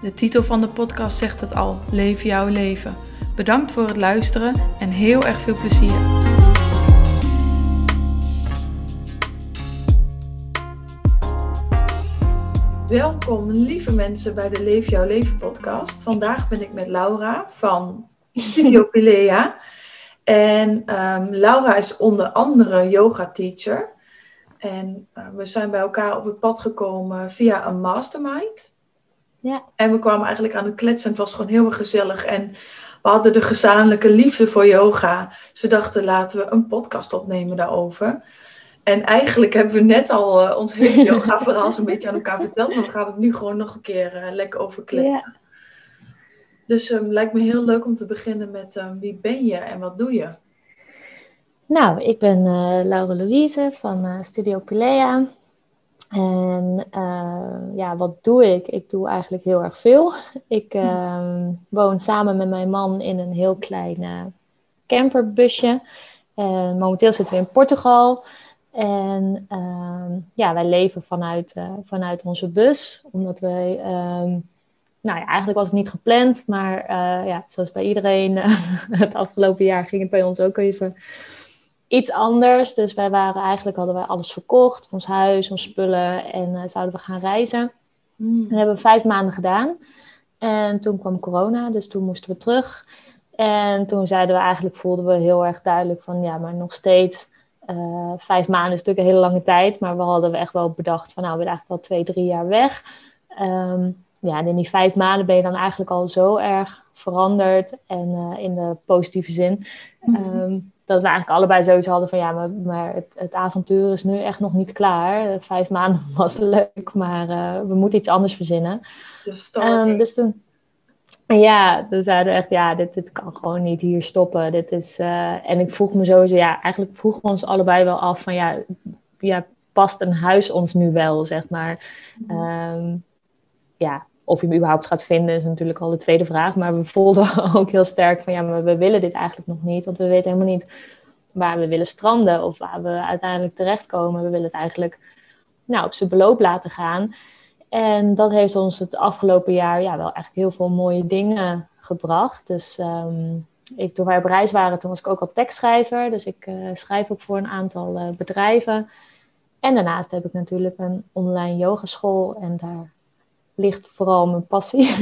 De titel van de podcast zegt het al: Leef jouw leven. Bedankt voor het luisteren en heel erg veel plezier. Welkom, lieve mensen, bij de Leef jouw leven podcast. Vandaag ben ik met Laura van Studio Pilea. En um, Laura is onder andere yoga teacher. En uh, we zijn bij elkaar op het pad gekomen via een mastermind. Ja. En we kwamen eigenlijk aan het kletsen. Het was gewoon heel erg gezellig. En we hadden de gezamenlijke liefde voor yoga. Dus we dachten, laten we een podcast opnemen daarover. En eigenlijk hebben we net al uh, ons hele yoga-verhaal een beetje aan elkaar verteld. Maar we gaan het nu gewoon nog een keer uh, lekker over kletsen. Ja. Dus het um, lijkt me heel leuk om te beginnen met um, wie ben je en wat doe je? Nou, ik ben uh, Laura Louise van Studio Pilea. En uh, ja, wat doe ik? Ik doe eigenlijk heel erg veel. Ik uh, woon samen met mijn man in een heel klein uh, camperbusje. En momenteel zitten we in Portugal. En ehm, ja, wij leven vanuit, eh, vanuit onze bus. Omdat wij, ehm, nou ja, eigenlijk was het niet gepland. Maar eh, ja, zoals bij iedereen, het afgelopen jaar ging het bij ons ook even iets anders. Dus wij waren eigenlijk, hadden wij alles verkocht. Ons huis, ons spullen. En uh, zouden we gaan reizen. Mm. Dat hebben we vijf maanden gedaan. En toen kwam corona, dus toen moesten we terug. En toen zeiden we eigenlijk, voelden we heel erg duidelijk van... Ja, maar nog steeds... Uh, vijf maanden is natuurlijk een hele lange tijd. Maar we hadden we echt wel bedacht van... Nou, we zijn eigenlijk al twee, drie jaar weg. Um, ja, en in die vijf maanden ben je dan eigenlijk al zo erg veranderd. En uh, in de positieve zin. Mm. Um, dat we eigenlijk allebei zoiets hadden van ja, maar, maar het, het, avontuur is nu echt nog niet klaar. Vijf maanden was leuk, maar uh, we moeten iets anders verzinnen. Um, dus toen, ja, toen zeiden we echt, ja, dit, dit kan gewoon niet hier stoppen. Dit is, uh, en ik vroeg me sowieso, ja, eigenlijk vroegen we ons allebei wel af van ja, ja past een huis ons nu wel, zeg maar. Um, ja, of je hem überhaupt gaat vinden is natuurlijk al de tweede vraag. Maar we voelden ook heel sterk van ja, maar we willen dit eigenlijk nog niet. Want we weten helemaal niet waar we willen stranden of waar we uiteindelijk terechtkomen. We willen het eigenlijk nou, op zijn beloop laten gaan. En dat heeft ons het afgelopen jaar ja, wel echt heel veel mooie dingen gebracht. Dus um, ik, toen wij op reis waren, toen was ik ook al tekstschrijver. Dus ik uh, schrijf ook voor een aantal uh, bedrijven. En daarnaast heb ik natuurlijk een online yogaschool. En daar ligt vooral mijn passie.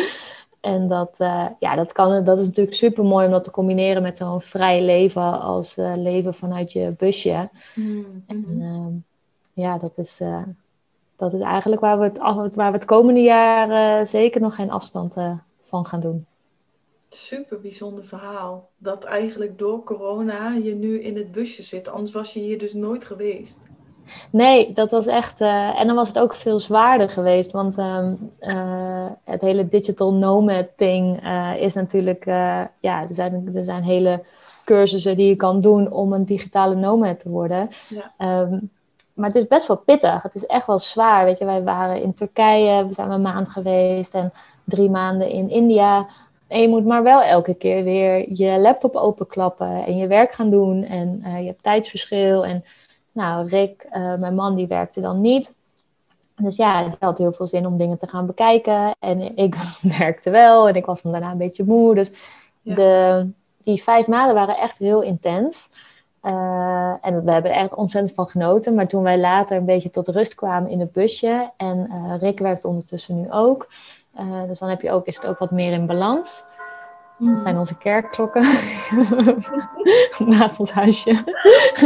en dat, uh, ja, dat, kan, dat is natuurlijk super mooi om dat te combineren met zo'n vrij leven als uh, leven vanuit je busje. Mm-hmm. En uh, ja, dat is, dat is eigenlijk waar we het, waar we het komende jaar zeker nog geen afstand van gaan doen. Super bijzonder verhaal. Dat eigenlijk door corona je nu in het busje zit. Anders was je hier dus nooit geweest. Nee, dat was echt. Uh, en dan was het ook veel zwaarder geweest. Want um, uh, het hele digital nomad thing uh, is natuurlijk. ja, er zijn, er zijn hele cursussen die je kan doen om een digitale nomad te worden. Ja. Um, maar het is best wel pittig. Het is echt wel zwaar. Weet je, wij waren in Turkije, we zijn een maand geweest en drie maanden in India. En je moet maar wel elke keer weer je laptop openklappen en je werk gaan doen. En je hebt tijdsverschil. En nou, Rick, uh, mijn man, die werkte dan niet. Dus ja, die had heel veel zin om dingen te gaan bekijken. En ik werkte wel en ik was dan daarna een beetje moe. Dus ja. de, die vijf maanden waren echt heel intens. Uh, en we hebben er echt ontzettend van genoten. Maar toen wij later een beetje tot rust kwamen in het busje. En uh, Rick werkt ondertussen nu ook. Uh, dus dan heb je ook, is het ook wat meer in balans. Dat mm. zijn onze kerkklokken naast ons huisje.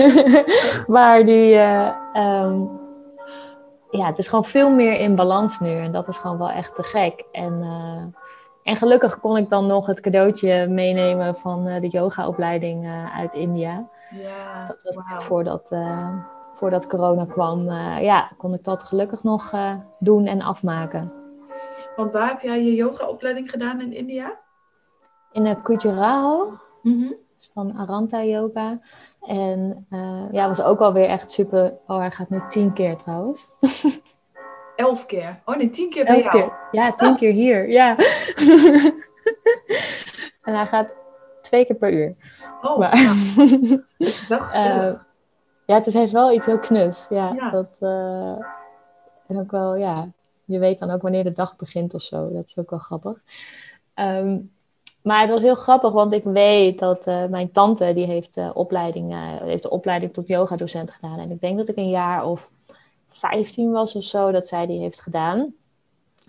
maar die, uh, um, ja, het is gewoon veel meer in balans nu. En dat is gewoon wel echt te gek. En, uh, en gelukkig kon ik dan nog het cadeautje meenemen van uh, de yogaopleiding uit India. Ja, dat was wow. net voordat, voordat corona kwam. ja, kon ik dat gelukkig nog doen en afmaken. Want waar heb jij je yogaopleiding gedaan in India? In uh, Khajuraho. Mhm. Van Aranta Yoga. En uh, ja, was ook alweer echt super. Oh, hij gaat nu tien keer trouwens. Elf keer. Oh nee, tien keer bij Elf jou. keer. Ja, tien keer hier. Ja. en hij gaat twee keer per uur. Oh, Maar- gezellig. Eh, ja, het is, heeft wel iets heel knus. Ja, Ja. Dat, eh, en ook wel, ja, je weet dan ook wanneer de dag begint of zo. Dat is ook wel grappig. Ehm, maar het was heel grappig, want ik weet dat eh, mijn tante, die heeft, eh, opleiding, eh, heeft de opleiding tot yogadocent gedaan. En ik denk dat ik een jaar of 15 was of zo, dat zij die heeft gedaan.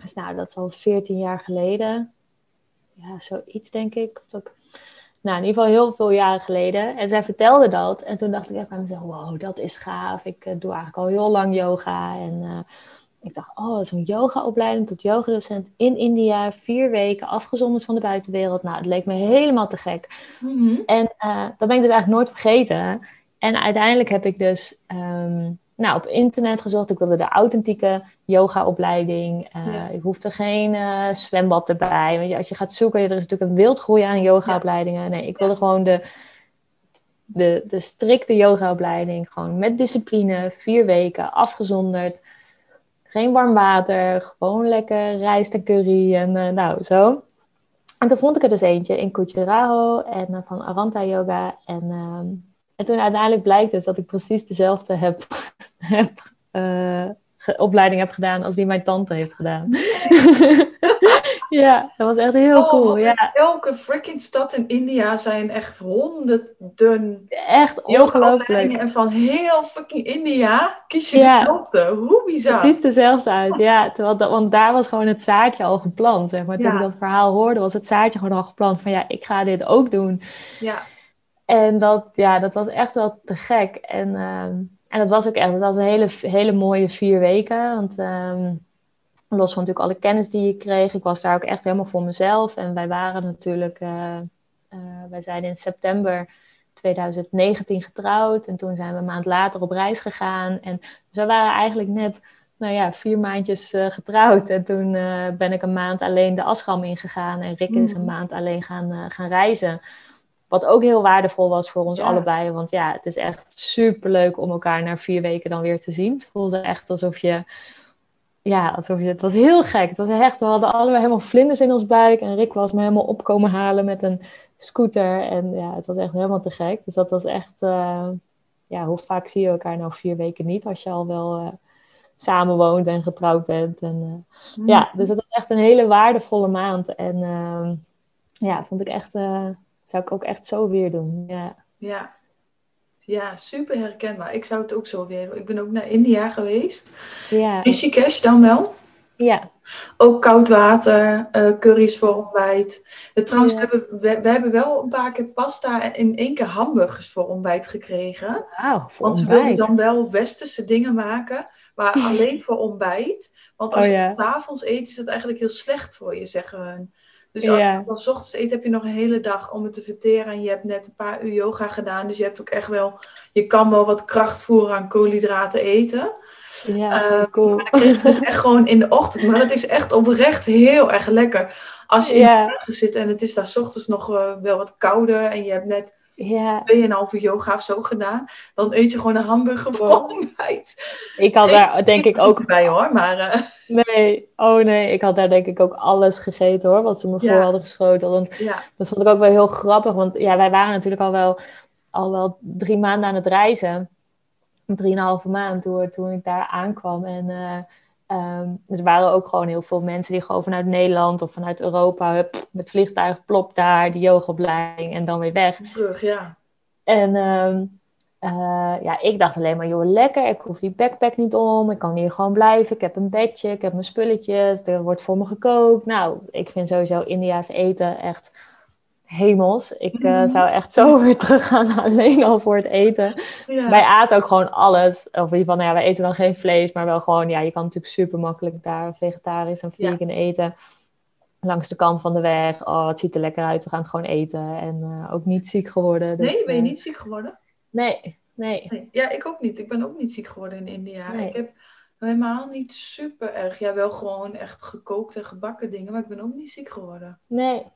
Dus nou, dat is al 14 jaar geleden. Ja, zoiets denk ik. Dat nou, in ieder geval heel veel jaren geleden. En zij vertelde dat. En toen dacht ik echt aan mezelf, wow, dat is gaaf. Ik doe eigenlijk al heel lang yoga. En ik dacht, oh, zo'n yogaopleiding tot yogadocent in India. Vier weken, afgezonderd van de buitenwereld. Nou, het leek me helemaal te gek. Mhm. En eh, dat ben ik dus eigenlijk nooit vergeten. En uiteindelijk heb ik dus ehm, nou, op internet gezocht. Ik wilde de authentieke yogaopleiding. Ja. Ik hoefde geen eh, zwembad erbij. Want als je gaat zoeken, er is natuurlijk een wildgroei aan yogaopleidingen. Nee, ik wilde gewoon de, de, de strikte yogaopleiding. Gewoon met discipline, vier weken, afgezonderd. Geen warm water, gewoon lekker rijst en curry en eh, nou zo. En toen vond ik er dus eentje in Khajuraho en eh, van Aranta Yoga. En, ehm, en toen uiteindelijk blijkt dus dat ik precies dezelfde heb, eh, opleiding heb gedaan als die mijn tante heeft gedaan. ja, dat was echt heel Oh, cool. Ja, Elke freaking stad in India zijn echt honderden echt ongelooflijk. En van heel fucking India kies je Ja. dezelfde. Hoe bizar. Precies dezelfde uit, ja. Terwijl dat, want daar was gewoon het zaadje al geplant. Zeg maar. Toen Ja. ik dat verhaal hoorde, was het zaadje gewoon al geplant van ja, ik ga dit ook doen. Ja. En dat, ja, dat was echt wel te gek. En, ehm, en dat was ook echt, dat was een hele, hele mooie vier weken. Want ehm, los van natuurlijk alle kennis die je kreeg, ik was daar ook echt helemaal voor mezelf. En wij waren natuurlijk, eh, eh, wij zijn in september 2019 getrouwd. En toen zijn we een maand later op reis gegaan. En dus we waren eigenlijk net, nou ja, vier maandjes eh, getrouwd. En toen ben ik een maand alleen de asgram ingegaan. En Rick is een Mhm. maand alleen gaan, gaan reizen. Wat ook heel waardevol was voor ons Ja. allebei. Want ja, het is echt super leuk om elkaar na vier weken dan weer te zien. Het voelde echt alsof je. Ja, alsof je. Het was heel gek. Het was echt. We hadden allebei helemaal vlinders in ons buik. En Rick was me helemaal opkomen halen met een scooter. En ja, het was echt helemaal te gek. Dus dat was echt. eh, ja, hoe vaak zie je elkaar nou vier weken niet als je al wel eh, samen woont en getrouwd bent. En, eh, ja, dus het was echt een hele waardevolle maand. En ja, vond ik echt. zou ik ook echt zo weer doen. Ja. Ja. Ja, super herkenbaar. Ik zou het ook zo weer doen. Ik ben ook naar India geweest. Ja. Rishikesh dan wel. Ja. Ook koud water, eh, curry's voor ontbijt. Eh, trouwens, Ja. hebben, we, we hebben wel een paar keer pasta en in één keer hamburgers voor ontbijt gekregen. Voor Want ze wilden dan wel westerse dingen maken, maar alleen voor ontbijt. Want als Oh, je ja. het s'avonds eet, is dat eigenlijk heel slecht voor je, zeggen hun. Dus als Ja. je dan 's ochtends eet, heb je nog een hele dag om het te verteren. En je hebt net een paar uur yoga gedaan. Dus je hebt ook echt wel, je kan wel wat kracht voeren aan koolhydraten eten. Ja, Eh, cool. Maar dat kreeg je dus echt gewoon in de ochtend. Maar dat is echt oprecht heel erg lekker. Als je in de zit en het is daar 's ochtends nog eh, wel wat kouder. En je hebt net Ja, 2,5 uur yoga of zo gedaan. Dan eet je gewoon een hamburger voor Wow. ontbijt. ik had daar denk ik ook... bij hoor. Maar eh, Nee, oh nee, ik had daar denk ik ook alles gegeten hoor, wat ze me Ja. voor hadden geschoten. Want ja, dat vond ik ook wel heel grappig, want ja, wij waren natuurlijk al wel, al wel drie maanden aan het reizen. Drieënhalve maand toen, toen ik daar aankwam. En eh, ehm, er waren ook gewoon heel veel mensen die gewoon vanuit Nederland of vanuit Europa, hup, met vliegtuig, plop daar, die yogaopleiding en dan weer weg. terug, ja. En ehm, eh, ja, ik dacht alleen maar, joh, lekker. Ik hoef die backpack niet om. Ik kan hier gewoon blijven. Ik heb een bedje, ik heb mijn spulletjes. Er wordt voor me gekookt. Nou, ik vind sowieso India's eten echt hemels. Ik eh, Mhm. zou echt zo weer teruggaan alleen al voor het eten. ja. Wij aten ook gewoon alles. Of in ieder geval, nou ja, wij eten dan geen vlees, maar wel gewoon, ja, je kan natuurlijk super makkelijk daar vegetarisch en Ja. vegan eten. Langs de kant van de weg. Oh, het ziet er lekker uit. We gaan het gewoon eten. En eh, ook niet ziek geworden. Dus, nee, ben je eh, niet ziek geworden? Nee, nee. Nee. Ja, ik ook niet. Ik ben ook niet ziek geworden in India. Nee. Ik heb Helemaal niet super erg. Ja, wel gewoon echt gekookt en gebakken dingen, maar ik ben ook niet ziek geworden. Nee.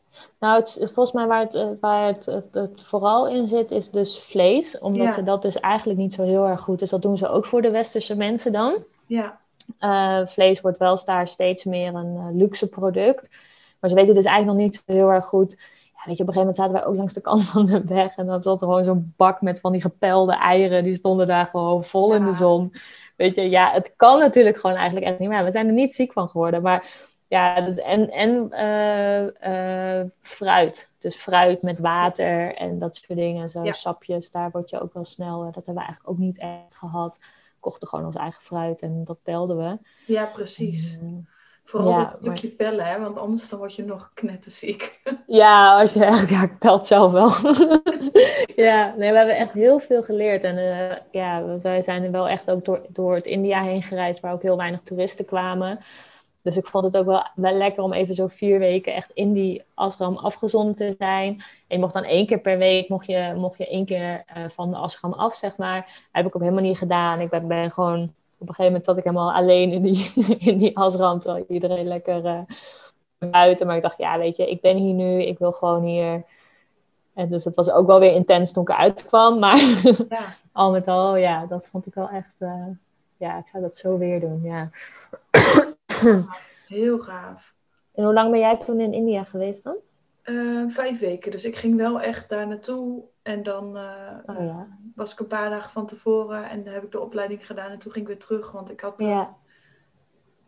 Nou, het, volgens mij waar, het, eh, waar het, het, vooral in zit, is dus vlees. Omdat ze dat dus eigenlijk niet zo heel erg goed. Dus dat doen ze ook voor de westerse mensen dan. Ja. Uh, vlees wordt wel daar steeds meer een uh, luxe product. Maar ze weten dus eigenlijk nog niet zo heel erg goed. Ja, weet je, op een gegeven moment zaten wij ook langs de kant van de weg. En dan zat er gewoon zo'n bak met van die gepelde eieren. Die stonden daar gewoon vol in de zon. Weet je, ja, het kan natuurlijk gewoon eigenlijk echt niet meer. We zijn er niet ziek van geworden. Maar ja, dus en, en uh, fruit. Dus fruit met water en dat soort dingen. Zo sapjes, daar word je ook wel snel. dat hebben we eigenlijk ook niet echt gehad. We kochten gewoon ons eigen fruit en dat pelden we. Ja, precies. Vooral ja, dat stukje pellen, hè? want anders dan word je nog knetterziek. Ja, als je echt, ja, ik pelt zelf wel. ja, nee, we hebben echt heel veel geleerd. En uh, ja, wij zijn er wel echt ook door, door het India heen gereisd, waar ook heel weinig toeristen kwamen. Dus ik vond het ook wel, wel lekker om even zo vier weken echt in die ashram afgezonden te zijn. En je mocht dan één keer per week, mocht je, mocht je één keer uh, van de ashram af, zeg maar. Heb ik ook helemaal niet gedaan. Ik ben, gewoon op een gegeven moment zat ik helemaal alleen in die, in die asram, terwijl iedereen lekker uh, buiten. Maar ik dacht, ja, weet je, ik ben hier nu, ik wil gewoon hier. En dus het was ook wel weer intens toen ik eruit kwam. Maar ja. al met al, ja, dat vond ik wel echt, uh, ja, ik zou dat zo weer doen, ja. Heel gaaf. En hoe lang ben jij toen in India geweest dan? Uh, vijf weken. Dus ik ging wel echt daar naartoe. En dan uh, oh, ja was ik een paar dagen van tevoren en heb ik de opleiding gedaan en toen ging ik weer terug. Want ik had, ja.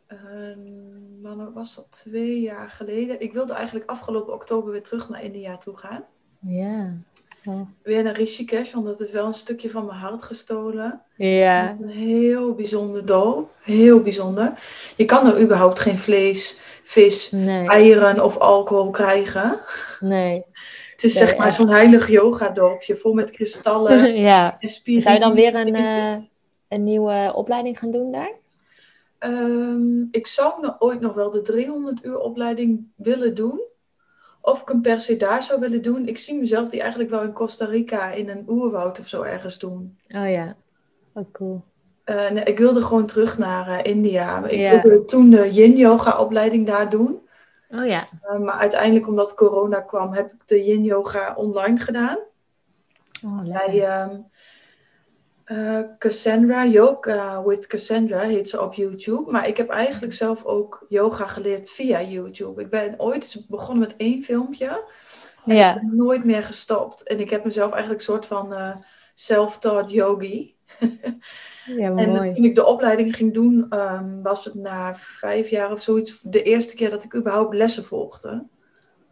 Uh, was dat twee jaar geleden? Ik wilde eigenlijk afgelopen oktober weer terug naar India toe gaan. Ja. Weer naar Rishikesh, want dat is wel een stukje van mijn hart gestolen. Ja. Een heel bijzonder dal. Heel bijzonder. Je kan er überhaupt geen vlees, vis, eieren of alcohol krijgen. Nee. Het is zeg maar zo'n heilig yoga-dorpje, vol met kristallen ja. en spieren. Zou je dan weer een, uh, een nieuwe opleiding gaan doen daar? Um, ik zou nou ooit nog wel de 300 uur opleiding willen doen. Of ik hem per se daar zou willen doen. Ik zie mezelf die eigenlijk wel in Costa Rica in een oerwoud of zo ergens doen. Oh ja, oh cool. Uh, nee, ik wilde gewoon terug naar uh, India. Ik wilde toen de yin-yoga opleiding daar doen. Oh ja. Uh, maar uiteindelijk, omdat corona kwam, heb ik de yin yoga online gedaan. Oh, Bij um, uh, Cassandra, Yoga with Cassandra heet ze op YouTube. Maar ik heb eigenlijk zelf ook yoga geleerd via YouTube. Ik ben ooit begonnen met één filmpje. En ja. ik ben nooit meer gestopt. En ik heb mezelf eigenlijk een soort van uh, self-taught yogi. Ja, en mooi. toen ik de opleiding ging doen, um, was het na vijf jaar of zoiets de eerste keer dat ik überhaupt lessen volgde.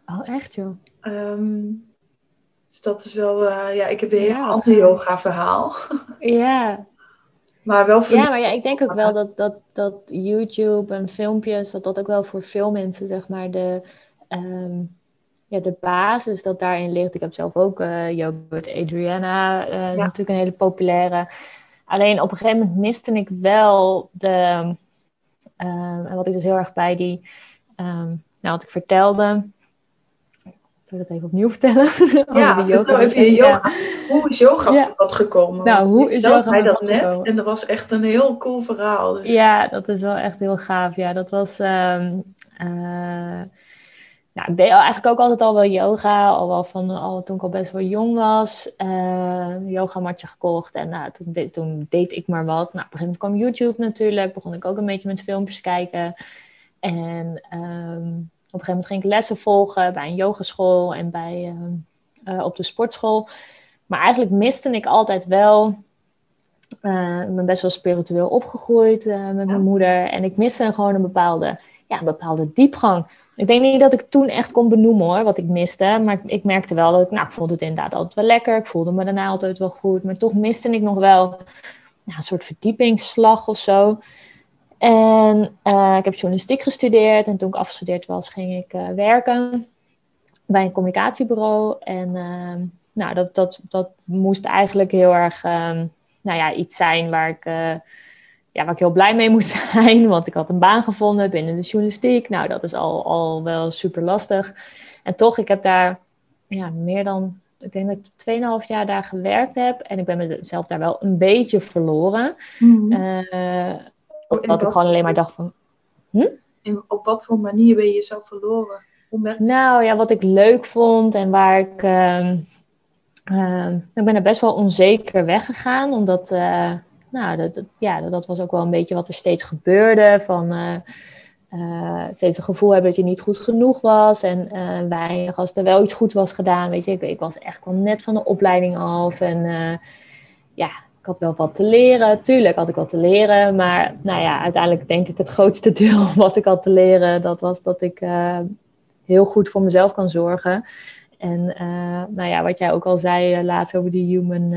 Oh, echt joh? Um, dus dat is wel, uh, ja, ik heb weer een ander yoga verhaal. Ja. maar wel Ja, maar ja, ik denk ook wel dat, dat, dat YouTube en filmpjes, dat dat ook wel voor veel mensen, zeg maar, de, um, ja, de basis dat daarin ligt. Ik heb zelf ook uh, yoga met Adriana, uh, ja. natuurlijk een hele populaire. Alleen op een gegeven moment miste ik wel de. Um, en wat ik dus heel erg bij die. Um, nou, wat ik vertelde. Zal ik dat even opnieuw vertellen? Ja, de yoga. Even yoga. Hoe is yoga ja. op gekomen? Nou, hoe is yoga hij dat net? Gekomen? En dat was echt een heel cool verhaal. Dus. Ja, dat is wel echt heel gaaf. Ja, dat was. Um, uh, nou, ik deed eigenlijk ook altijd al wel yoga, al wel van al, toen ik al best wel jong was. Uh, yogamatje gekocht en nou, toen, de, toen deed ik maar wat. Nou, op een gegeven moment kwam YouTube natuurlijk, begon ik ook een beetje met filmpjes kijken. En um, een gegeven moment ging ik lessen volgen bij een yogaschool en bij, uh, uh, op de sportschool. Maar eigenlijk miste ik altijd wel uh, ik ben best wel spiritueel opgegroeid uh, met mijn moeder. En ik miste gewoon een bepaalde, ja, een bepaalde diepgang. Ik denk niet dat ik toen echt kon benoemen hoor, wat ik miste. Maar ik, merkte wel dat ik, nou, ik vond het inderdaad altijd wel lekker. Ik voelde me daarna altijd wel goed. Maar toch miste ik nog wel nou, een soort verdiepingsslag of zo. En uh, ik heb journalistiek gestudeerd. En toen ik afgestudeerd was, ging ik uh, werken bij een communicatiebureau. En uh, nou, dat, dat, dat moest eigenlijk heel erg um, nou ja, iets zijn waar ik ja, waar ik heel blij mee moest zijn, want ik had een baan gevonden binnen de journalistiek. Nou, dat is al, al wel super lastig. En toch, ik heb daar ja, meer dan, ik denk dat ik 2,5 jaar daar gewerkt heb. En ik ben mezelf daar wel een beetje verloren. Mm. Uh, dat ik gewoon alleen maar dacht van... Hm? Op wat voor manier ben je jezelf verloren? nou ja, wat ik leuk vond en waar ik... Uh, uh, ik ben er best wel onzeker weggegaan, omdat... Uh, nou, dat, dat, ja, dat was ook wel een beetje wat er steeds gebeurde. Van uh, steeds het gevoel hebben dat je niet goed genoeg was. En uh, weinig als er wel iets goed was gedaan. Weet je, ik, ik was echt kwam net van de opleiding af. En uh, ja, had wel wat te leren. Tuurlijk had ik wat te leren. Maar nou ja, uiteindelijk denk ik het grootste deel wat ik had te leren, dat was dat ik heel goed voor mezelf kan zorgen. En nou ja, wat jij ook al zei laatst over die human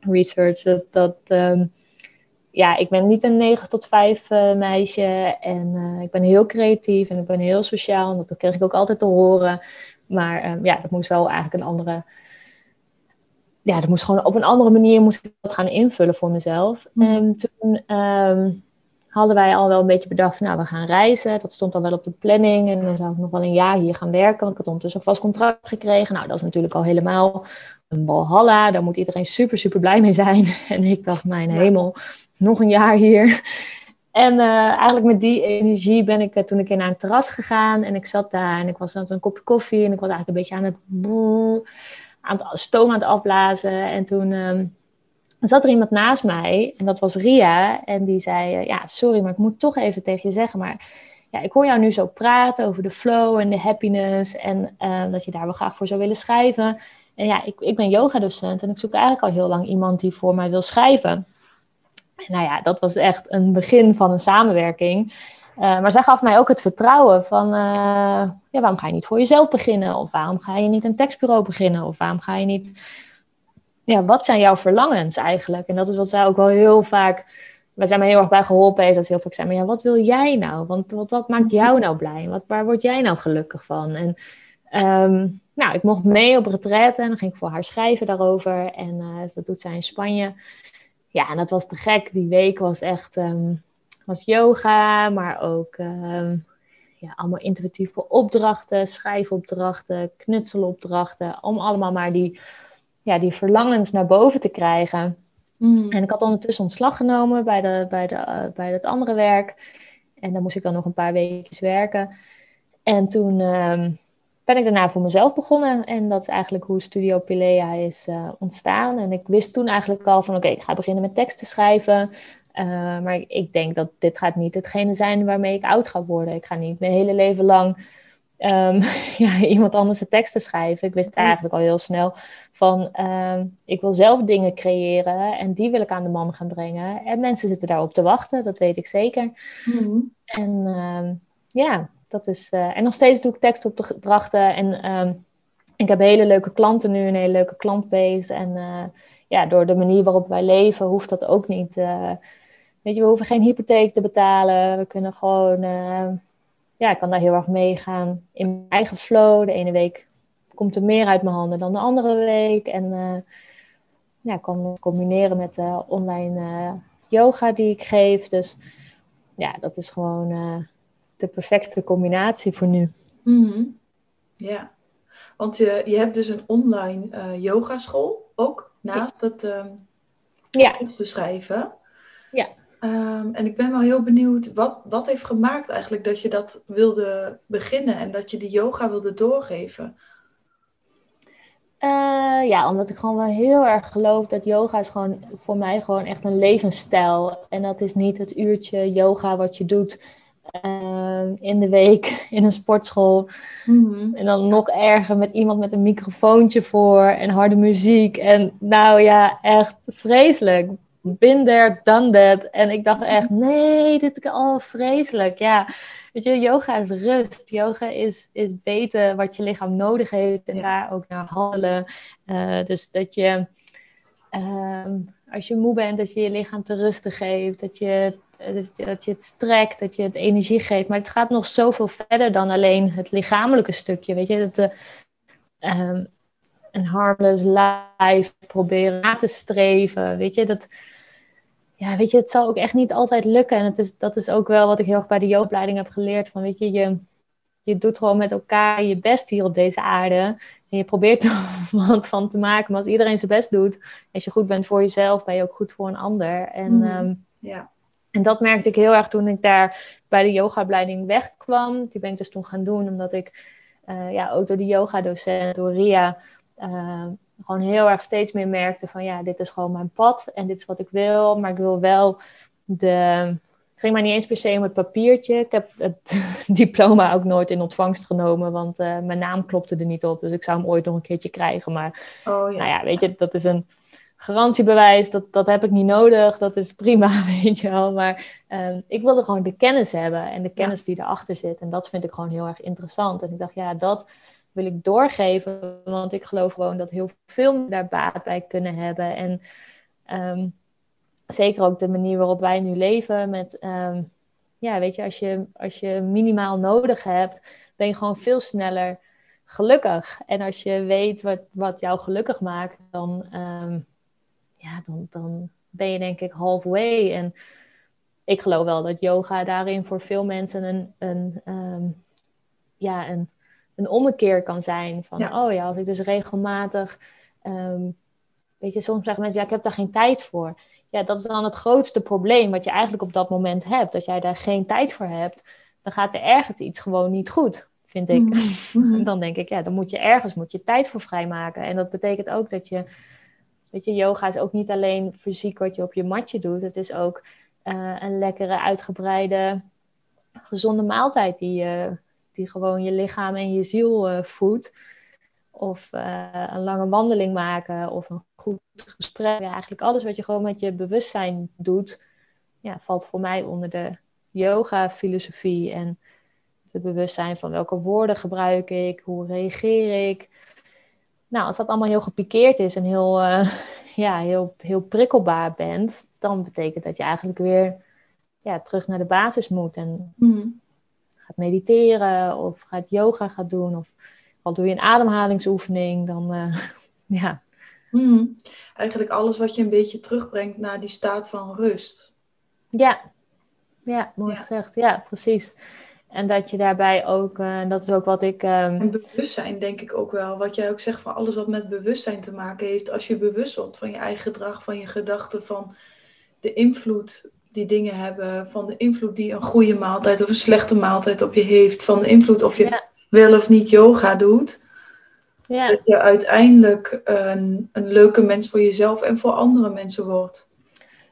research, dat. um, ja, ik ben niet een 9 tot 5 uh, eh, meisje. En ik ben heel creatief en ik ben heel sociaal. En dat kreeg ik ook altijd te horen. Maar ja, dat moest wel eigenlijk een andere. Ja, dat moest gewoon op een andere manier moest ik dat gaan invullen voor mezelf. Mm. En toen um, hadden wij al wel een beetje bedacht, nou, we gaan reizen. Dat stond dan wel op de planning. En dan zou ik nog wel een jaar hier gaan werken. Want ik had ondertussen een vast contract gekregen. Nou, dat is natuurlijk al helemaal een balhalla. Daar moet iedereen super, super blij mee zijn. En ik dacht, mijn hemel, nog een jaar hier. En uh, eigenlijk met die energie ben ik uh, toen ik naar een terras gegaan. En ik zat daar en ik was aan een kopje koffie. En ik was eigenlijk een beetje aan het, aan het stoom aan het afblazen. En toen uh, zat er iemand naast mij. En dat was Ria. En die zei, eh, ja, sorry, maar ik moet toch even tegen je zeggen. Maar ja, ik hoor jou nu zo praten over de flow en de happiness. En dat je daar wel graag voor zou willen schrijven. En ja, ik, ik ben yogadocent en ik zoek eigenlijk al heel lang iemand die voor mij wil schrijven. Nou ja, dat was echt een begin van een samenwerking. Uh, maar zij gaf mij ook het vertrouwen van, uh, ja, waarom ga je niet voor jezelf beginnen? Of waarom ga je niet een tekstbureau beginnen? Of waarom ga je niet, ja, wat zijn jouw verlangens eigenlijk? En dat is wat zij ook wel heel vaak, waar zij mij heel erg bij geholpen heeft, dat ze heel vaak zei, maar ja, wat wil jij nou? Want wat, wat maakt jou nou blij? Wat, waar word jij nou gelukkig van? En um, nou, ik mocht mee op retraite en dan ging ik voor haar schrijven daarover. En uh, dat doet zij in Spanje. Ja, en dat was te gek. Die week was echt um, was yoga, maar ook um, ja, allemaal intuïtieve opdrachten, schrijfopdrachten, knutselopdrachten. Om allemaal maar die, ja, die verlangens naar boven te krijgen. Mm. En ik had ondertussen ontslag genomen bij, de, bij, de, uh, bij het andere werk. En dan moest ik dan nog een paar weken werken. En toen um, ben ik daarna voor mezelf begonnen. En dat is eigenlijk hoe Studio Pilea is uh, ontstaan. En ik wist toen eigenlijk al van oké, ik ga beginnen met teksten schrijven. Uh, maar ik denk dat dit gaat niet hetgene zijn waarmee ik oud ga worden. Ik ga niet mijn hele leven lang um, ja, iemand anders de teksten schrijven. Ik wist eigenlijk al heel snel van um, ik wil zelf dingen creëren en die wil ik aan de man gaan brengen. En mensen zitten daarop te wachten, dat weet ik zeker. Mm En um, ja, dat is, uh, en nog steeds doe ik tekstopdrachten. En ik heb hele leuke klanten nu, een hele leuke klantbase. En uh, ja, door de manier waarop wij leven, hoeft dat ook niet. Uh, weet je, we hoeven geen hypotheek te betalen. We kunnen gewoon, ja, ik kan daar heel erg meegaan in mijn eigen flow. De ene week komt er meer uit mijn handen dan de andere week. En ja, ik kan het combineren met de online yoga die ik geef. Dus ja, dat is gewoon de perfecte combinatie voor nu. Mm Ja, want je, je hebt dus een online uh, yogaschool ook naast het uh, ja. te schrijven. Ja. Um, en ik ben wel heel benieuwd, wat, wat heeft gemaakt eigenlijk dat je dat wilde beginnen en dat je de yoga wilde doorgeven? Uh, ja, omdat ik gewoon wel heel erg geloof dat yoga is gewoon voor mij gewoon echt een levensstijl. En dat is niet het uurtje yoga wat je doet Ehm, in de week in een sportschool. Mhm. En dan nog erger met iemand met een microfoontje voor en harde muziek. En nou ja, echt vreselijk. Been there, done that. En ik dacht echt, nee, dit is al vreselijk. Ja, weet je, yoga is rust. Yoga is, is weten wat je lichaam nodig heeft en daar ook naar handelen. Uh, dus dat je, uh, als je moe bent, dat je je lichaam te rusten geeft. Dat je dat je het strekt, dat je het energie geeft. Maar het gaat nog zoveel verder dan alleen het lichamelijke stukje. Weet je, dat uh, een harmless life proberen na te streven. Weet je, dat, ja, weet je, het zal ook echt niet altijd lukken. En het is, dat is ook wel wat ik heel erg bij de opleiding heb geleerd. Van, weet je, je, je doet gewoon met elkaar je best hier op deze aarde. En je probeert er wat van te maken. Maar als iedereen zijn best doet, als je goed bent voor jezelf, ben je ook goed voor een ander. En mm, ja En dat merkte ik heel erg toen ik daar bij de yogaopleiding wegkwam. Die ben ik dus toen gaan doen, omdat ik uh, ja, ook door de yoga-docent, door Ria, uh, gewoon heel erg steeds meer merkte van ja, dit is gewoon mijn pad en dit is wat ik wil. Maar ik wil wel de. Het ging maar niet eens per se om het papiertje. Ik heb het diploma ook nooit in ontvangst genomen, want uh, mijn naam klopte er niet op. Dus ik zou hem ooit nog een keertje krijgen. Maar oh, ja. nou ja, weet je, dat is een garantiebewijs, dat, dat heb ik niet nodig, dat is prima, weet je wel. Maar uh, ik wilde gewoon de kennis hebben en de kennis die erachter zit. En dat vind ik gewoon heel erg interessant. En ik dacht, ja, dat wil ik doorgeven, want ik geloof gewoon dat heel veel daar baat bij kunnen hebben. En um, zeker ook de manier waarop wij nu leven met, um, ja, weet je, als je, als je minimaal nodig hebt, ben je gewoon veel sneller gelukkig. En als je weet wat, wat jou gelukkig maakt, dan... Um, ja, dan, dan ben je denk ik halfway. En ik geloof wel dat yoga daarin voor veel mensen een, een, ja, een, een ommekeer kan zijn. Van, oh ja, als ik dus regelmatig... Um, weet je, soms zeggen mensen, ja, ik heb daar geen tijd voor. Ja, dat is dan het grootste probleem wat je eigenlijk op dat moment hebt. Als jij daar geen tijd voor hebt, dan gaat er ergens iets gewoon niet goed, vind ik. Mm dan denk ik, ja, dan moet je ergens moet je tijd voor vrijmaken. En dat betekent ook dat je Weet je, yoga is ook niet alleen fysiek wat je op je matje doet. Het is ook uh, een lekkere, uitgebreide, gezonde maaltijd die, uh, die gewoon je lichaam en je ziel uh, voedt. Of een lange wandeling maken of een goed gesprek. Ja, eigenlijk alles wat je gewoon met je bewustzijn doet, ja, valt voor mij onder de yoga-filosofie. En het bewustzijn van welke woorden gebruik ik, hoe reageer ik. Nou, als dat allemaal heel gepikeerd is en heel, uh, ja, heel, heel prikkelbaar bent, dan betekent dat je eigenlijk weer ja, terug naar de basis moet. En mm. Gaat mediteren of gaat yoga gaat doen of al doe je een ademhalingsoefening, dan uh, ja. Mm. Eigenlijk alles wat je een beetje terugbrengt naar die staat van rust. Ja, ja mooi ja. gezegd. Ja, precies. En dat je daarbij ook, uh, dat is ook wat ik. Um... En bewustzijn, denk ik ook wel. Wat jij ook zegt van alles wat met bewustzijn te maken heeft. Als je bewust wordt van je eigen gedrag, van je gedachten, van de invloed die dingen hebben, van de invloed die een goede maaltijd of een slechte maaltijd op je heeft, van de invloed of je wel of niet yoga doet. Ja. Dat je uiteindelijk een, een leuke mens voor jezelf en voor andere mensen wordt.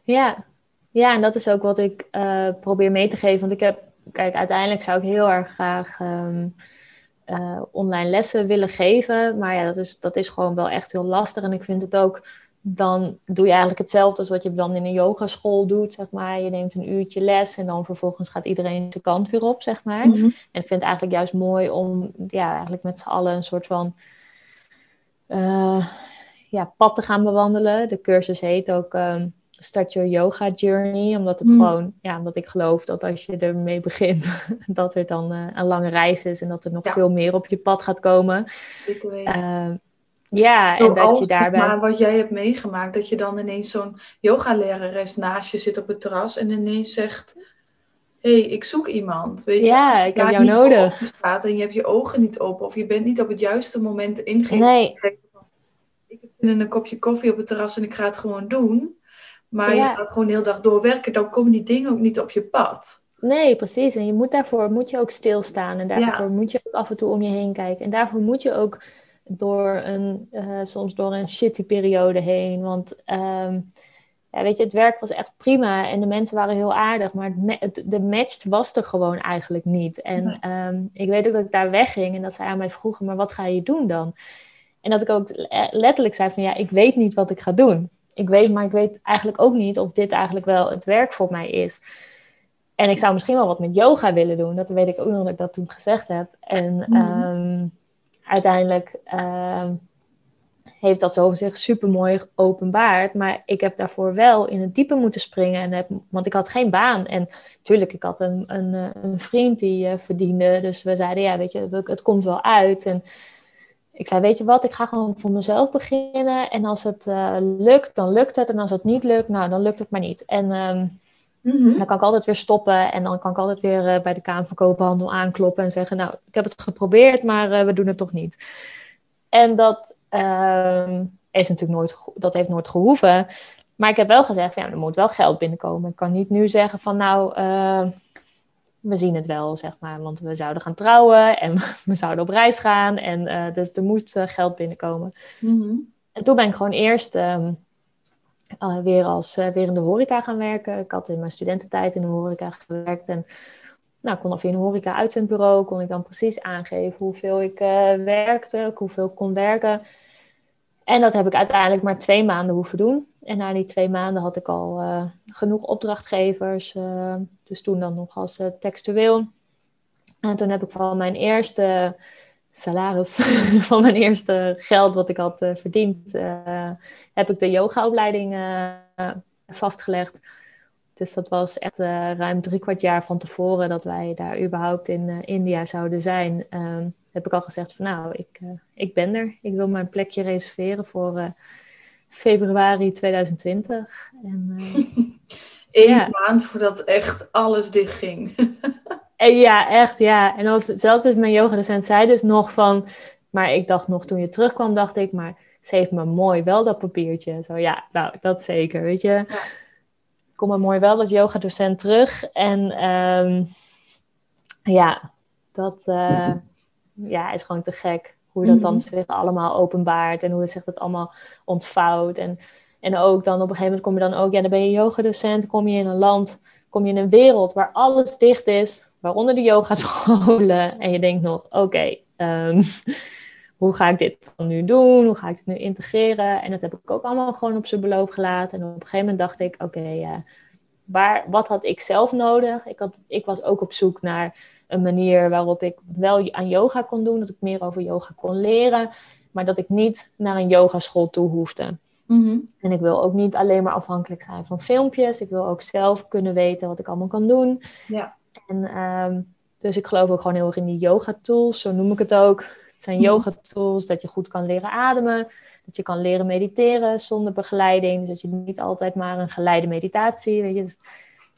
Ja, ja en dat is ook wat ik uh, probeer mee te geven. Want ik heb kijk, uiteindelijk zou ik heel erg graag um, uh, online lessen willen geven. Maar ja, dat is, dat is gewoon wel echt heel lastig. En ik vind het ook, dan doe je eigenlijk hetzelfde als wat je dan in een yogaschool doet, zeg maar. Je neemt een uurtje les en dan vervolgens gaat iedereen de kant weer op, zeg maar. Mm -hmm. En ik vind het eigenlijk juist mooi om, ja, eigenlijk met z'n allen een soort van... Uh, ja, pad te gaan bewandelen. De cursus heet ook um, Start Your Yoga Journey. Omdat het mm. gewoon, ja, omdat ik geloof dat als je ermee begint, dat er dan uh, een lange reis is en dat er nog ja. veel meer op je pad gaat komen. Ik weet. Uh, ja, en dat je daarbij. Maar wat jij hebt meegemaakt, dat je dan ineens zo'n yogalerares naast je zit op het terras en ineens zegt: Hé, hey, ik zoek iemand. Weet ja, je? ik heb jou nodig. Staat en je hebt je ogen niet open of je bent niet op het juiste moment ingegeven. Nee. Ik heb een kopje koffie op het terras en ik ga het gewoon doen maar ja. je gaat gewoon de hele dag doorwerken, dan komen die dingen ook niet op je pad. Nee, precies. En je moet daarvoor moet je ook stilstaan. En daarvoor ja. moet je ook af en toe om je heen kijken. En daarvoor moet je ook door een, uh, soms door een shitty periode heen. Want um, ja, weet je, het werk was echt prima en de mensen waren heel aardig. Maar het, het, de match was er gewoon eigenlijk niet. En nee. um, ik weet ook dat ik daar wegging en dat zij aan mij vroegen, maar wat ga je doen dan? En dat ik ook letterlijk zei van ja, ik weet niet wat ik ga doen ik weet, maar ik weet eigenlijk ook niet of dit eigenlijk wel het werk voor mij is. En ik zou misschien wel wat met yoga willen doen. Dat weet ik ook nog dat ik dat toen gezegd heb. En mm. um, uiteindelijk um, heeft dat zo zich super mooi geopenbaard. Maar ik heb daarvoor wel in het diepe moeten springen. En heb, want ik had geen baan. En natuurlijk, ik had een, een, een vriend die uh, verdiende. Dus we zeiden, ja, weet je, het komt wel uit. En ik zei, weet je wat, ik ga gewoon voor mezelf beginnen. En als het uh, lukt, dan lukt het. En als het niet lukt, nou, dan lukt het maar niet. En um, mm-hmm. dan kan ik altijd weer stoppen. En dan kan ik altijd weer uh, bij de Kamer van Koophandel aankloppen en zeggen, nou, ik heb het geprobeerd, maar uh, we doen het toch niet. En dat, um, heeft natuurlijk nooit, dat heeft nooit gehoeven. maar ik heb wel gezegd, ja, er moet wel geld binnenkomen. Ik kan niet nu zeggen van nou, uh, we zien het wel, zeg maar. Want we zouden gaan trouwen en we zouden op reis gaan. En uh, dus er moet geld binnenkomen. Mm En toen ben ik gewoon eerst um, weer, als, weer in de horeca gaan werken. Ik had in mijn studententijd in de horeca gewerkt. En nou, kon via een horeca-uitzendbureau kon ik dan precies aangeven hoeveel ik werkte, hoeveel ik kon werken. En dat heb ik uiteindelijk maar twee maanden hoeven doen. En na die twee maanden had ik al genoeg opdrachtgevers. Dus toen dan nog als textueel. En toen heb ik van mijn eerste salaris, van mijn eerste geld wat ik had verdiend, heb ik de yogaopleiding vastgelegd. Dus dat was echt ruim drie kwart jaar van tevoren dat wij daar überhaupt in India zouden zijn. Ehm, heb ik al gezegd van nou, ik, ik ben er. Ik wil mijn plekje reserveren voor februari 2020. En, uh, Eén ja. maand voordat echt alles dichtging. en ja, echt, ja. En als, zelfs dus mijn yogadocent zei dus nog van... Maar ik dacht nog, toen je terugkwam, dacht ik... Maar ze heeft me mooi wel dat papiertje. Zo, ja, nou, dat zeker, weet je. Ja. Kom maar mooi wel als yogadocent terug. En um, ja, dat uh, ja, is gewoon te gek hoe dat dan mhm. zich allemaal openbaart en hoe het zich dat allemaal ontvouwt. En, en ook dan op een gegeven moment kom je dan ook, ja, dan ben je yogadocent, kom je in een land, kom je in een wereld waar alles dicht is, waaronder de yogascholen. En je denkt nog, oké, ehm, hoe ga ik dit dan nu doen? Hoe ga ik het nu integreren? En dat heb ik ook allemaal gewoon op zijn beloop gelaten. En op een gegeven moment dacht ik, oké, okay, waar, wat had ik zelf nodig? Ik, had, ik was ook op zoek naar een manier waarop ik wel aan yoga kon doen, dat ik meer over yoga kon leren, maar dat ik niet naar een yogaschool toe hoefde. Mhm. En ik wil ook niet alleen maar afhankelijk zijn van filmpjes. Ik wil ook zelf kunnen weten wat ik allemaal kan doen. Ja. En ehm, dus ik geloof ook gewoon heel erg in die yoga tools, zo noem ik het ook. Het zijn mhm. yoga tools dat je goed kan leren ademen, dat je kan leren mediteren zonder begeleiding. Dus dat je niet altijd maar een geleide meditatie, weet je. Dus,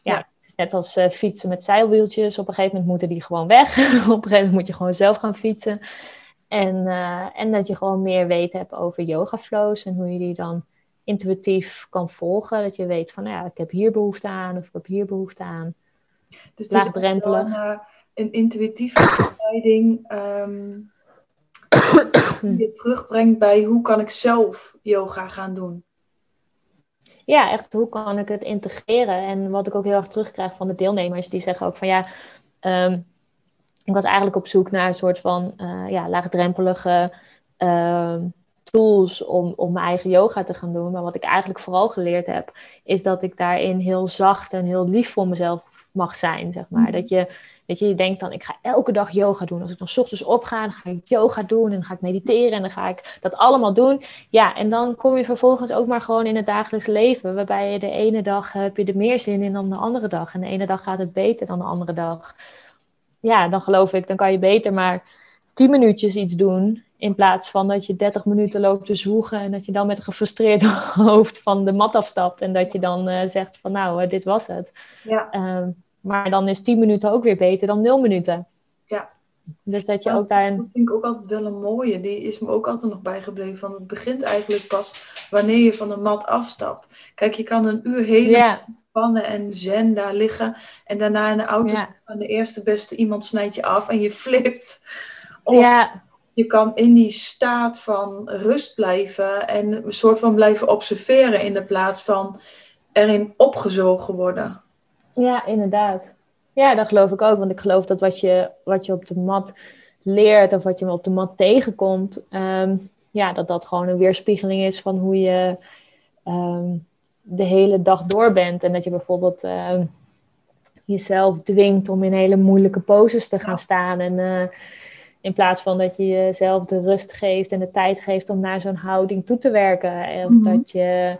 ja, net als uh, fietsen met zeilwieltjes. Op een gegeven moment moeten die gewoon weg. Op een gegeven moment moet je gewoon zelf gaan fietsen. En, uh, en dat je gewoon meer weten hebt over yoga flows en hoe je die dan intuïtief kan volgen. Dat je weet van, nou ja, ik heb hier behoefte aan of ik heb hier behoefte aan. Dus Laagdrempelig. Een, uh, een intuïtieve begeleiding um, die je terugbrengt bij hoe kan ik zelf yoga gaan doen ja, echt hoe kan ik het integreren? En wat ik ook heel erg terugkrijg van de deelnemers, die zeggen ook van ja, um, ik was eigenlijk op zoek naar een soort van uh, ja, laagdrempelige uh, tools om, om mijn eigen yoga te gaan doen. Maar wat ik eigenlijk vooral geleerd heb, is dat ik daarin heel zacht en heel lief voor mezelf mag zijn, zeg maar. Mhm. Dat je, weet je, je denkt dan, ik ga elke dag yoga doen. Als ik dan s ochtends opga, dan ga ik yoga doen en dan ga ik mediteren en dan ga ik dat allemaal doen. Ja, en dan kom je vervolgens ook maar gewoon in het dagelijks leven, waarbij je de ene dag heb je er meer zin in dan de andere dag. En de ene dag gaat het beter dan de andere dag. Ja, dan geloof ik, dan kan je beter maar tien minuutjes iets doen in plaats van dat je 30 minuten loopt te zwoegen en dat je dan met een gefrustreerd hoofd van de mat afstapt en dat je dan uh, zegt van nou, uh, dit was het. Ja. Uh, maar dan is 10 minuten ook weer beter dan 0 minuten. Ja. Dus dat je ook daar. Dat vind ik ook altijd wel een mooie. Die is me ook altijd nog bijgebleven. Van het begint eigenlijk pas wanneer je van de mat afstapt. Kijk, je kan een uur helemaal pannen en zen daar liggen. En daarna in de auto ja. van de eerste beste iemand snijdt je af en je flipt. ja je kan in die staat van rust blijven en een soort van blijven observeren in de plaats van erin opgezogen worden. Ja, inderdaad. Ja, dat geloof ik ook. Want ik geloof dat wat je, wat je op de mat leert of wat je op de mat tegenkomt, ehm, ja, dat dat gewoon een weerspiegeling is van hoe je ehm, de hele dag door bent. En dat je bijvoorbeeld ehm, jezelf dwingt om in hele moeilijke poses te gaan staan. En uh, in plaats van dat je jezelf de rust geeft en de tijd geeft om naar zo'n houding toe te werken. Of mhm. dat je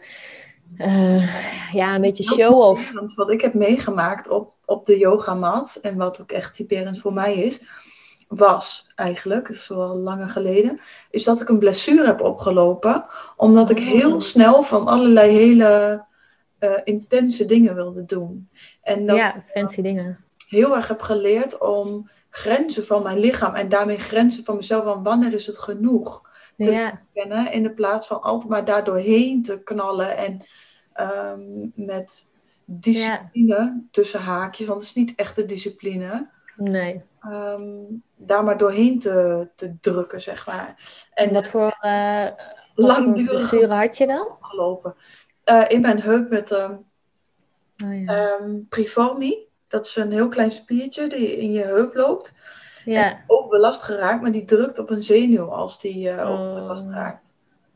uh, ja, een beetje show-off. Wat ik heb meegemaakt op, op de yogamat en wat ook echt typerend voor mij is, was eigenlijk, het is wel langer geleden, is dat ik een blessure heb opgelopen. Omdat ik heel oh. snel van allerlei hele uh, intense dingen wilde doen. En dat ja, fancy dingen. Heel erg heb geleerd om grenzen van mijn lichaam en daarmee grenzen van mezelf. Van wanneer is het genoeg? Te ja. kennen in de plaats van altijd maar daar doorheen te knallen en ehm, met discipline tussen haakjes, want het is niet echt een discipline. Nee. Um, daar maar doorheen te, te drukken, zeg maar. En wat voor uh, langdurige had je dan? Gelopen. Uh, in mijn heup met um, oh, ja. Priformi. Dat is een heel klein spiertje die in je heup loopt. Ja. ook belast geraakt, maar die drukt op een zenuw als die uh, oh. belast raakt.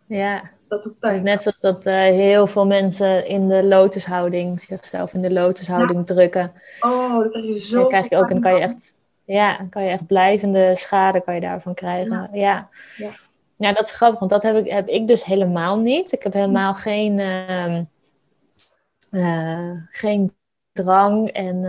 Ja. Dat doet pijn. Dus net zoals dat uh, heel veel mensen in de lotushouding, zichzelf in de lotushouding ja. drukken. Oh, dat krijg je zo. Dan krijg je ook, en kan je echt, ja, dan kan je echt blijvende schade kan je daarvan krijgen. Ja. Ja, ja. ja dat is grappig, want dat heb ik, heb ik dus helemaal niet. Ik heb helemaal geen, uh, uh, geen drang en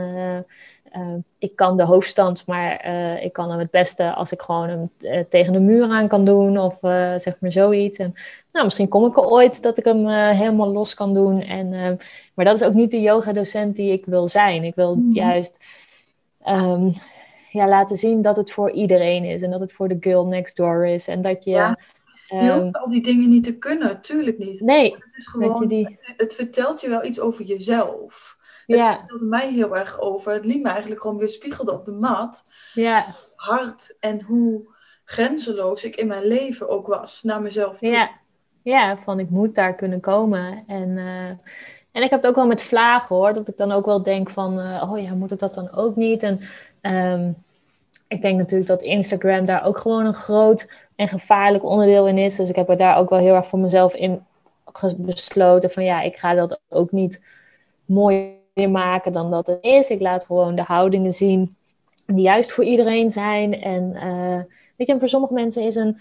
uh, ik kan de hoofdstand, maar uh, ik kan hem het beste als ik gewoon hem uh, tegen de muur aan kan doen of zeg maar zoiets. En nou, misschien kom ik er ooit dat ik hem helemaal los kan doen. En, maar dat is ook niet de yoga-docent die ik wil zijn. Ik wil Mhm. juist um, ja, laten zien dat het voor iedereen is en dat het voor de girl next door is. En dat je. Ja. Je hoeft al die dingen niet te kunnen, tuurlijk niet. nee, Het, is gewoon, die. het, het vertelt je wel iets over jezelf. Het Ja, vertelde mij heel erg over. Het liet me eigenlijk gewoon weer spiegelde op de mat. ja, Hard en hoe grenzeloos ik in mijn leven ook was. Naar mezelf toe. ja. Ja, van ik moet daar kunnen komen. En, uh, en ik heb het ook wel met vlagen hoor. Dat ik dan ook wel denk van, uh, oh ja, moet ik dat dan ook niet? En um, ik denk natuurlijk dat Instagram daar ook gewoon een groot en gevaarlijk onderdeel in is. Dus ik heb er daar ook wel heel erg voor mezelf in besloten van ja, ik ga dat ook niet mooier maken dan dat het is. Ik laat gewoon de houdingen zien die juist voor iedereen zijn. En uh, weet je, voor sommige mensen is een,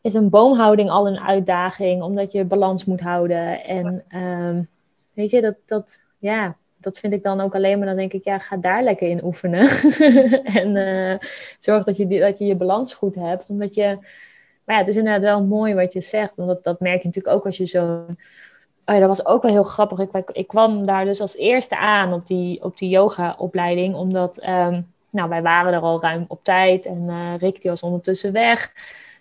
is een boomhouding al een uitdaging, omdat je balans moet houden. En um, weet je, dat, dat, ja, dat vind ik dan ook alleen maar, dan denk ik, ja, ga daar lekker in oefenen. en uh, zorg dat je, dat je je balans goed hebt, omdat je... Maar ja, het is inderdaad wel mooi wat je zegt, want dat, dat merk je natuurlijk ook als je zo... Oh ja, dat was ook wel heel grappig. Ik, ik, kwam daar dus als eerste aan op die, op die yoga-opleiding, omdat um, nou, wij waren er al ruim op tijd en uh, Rick die was ondertussen weg.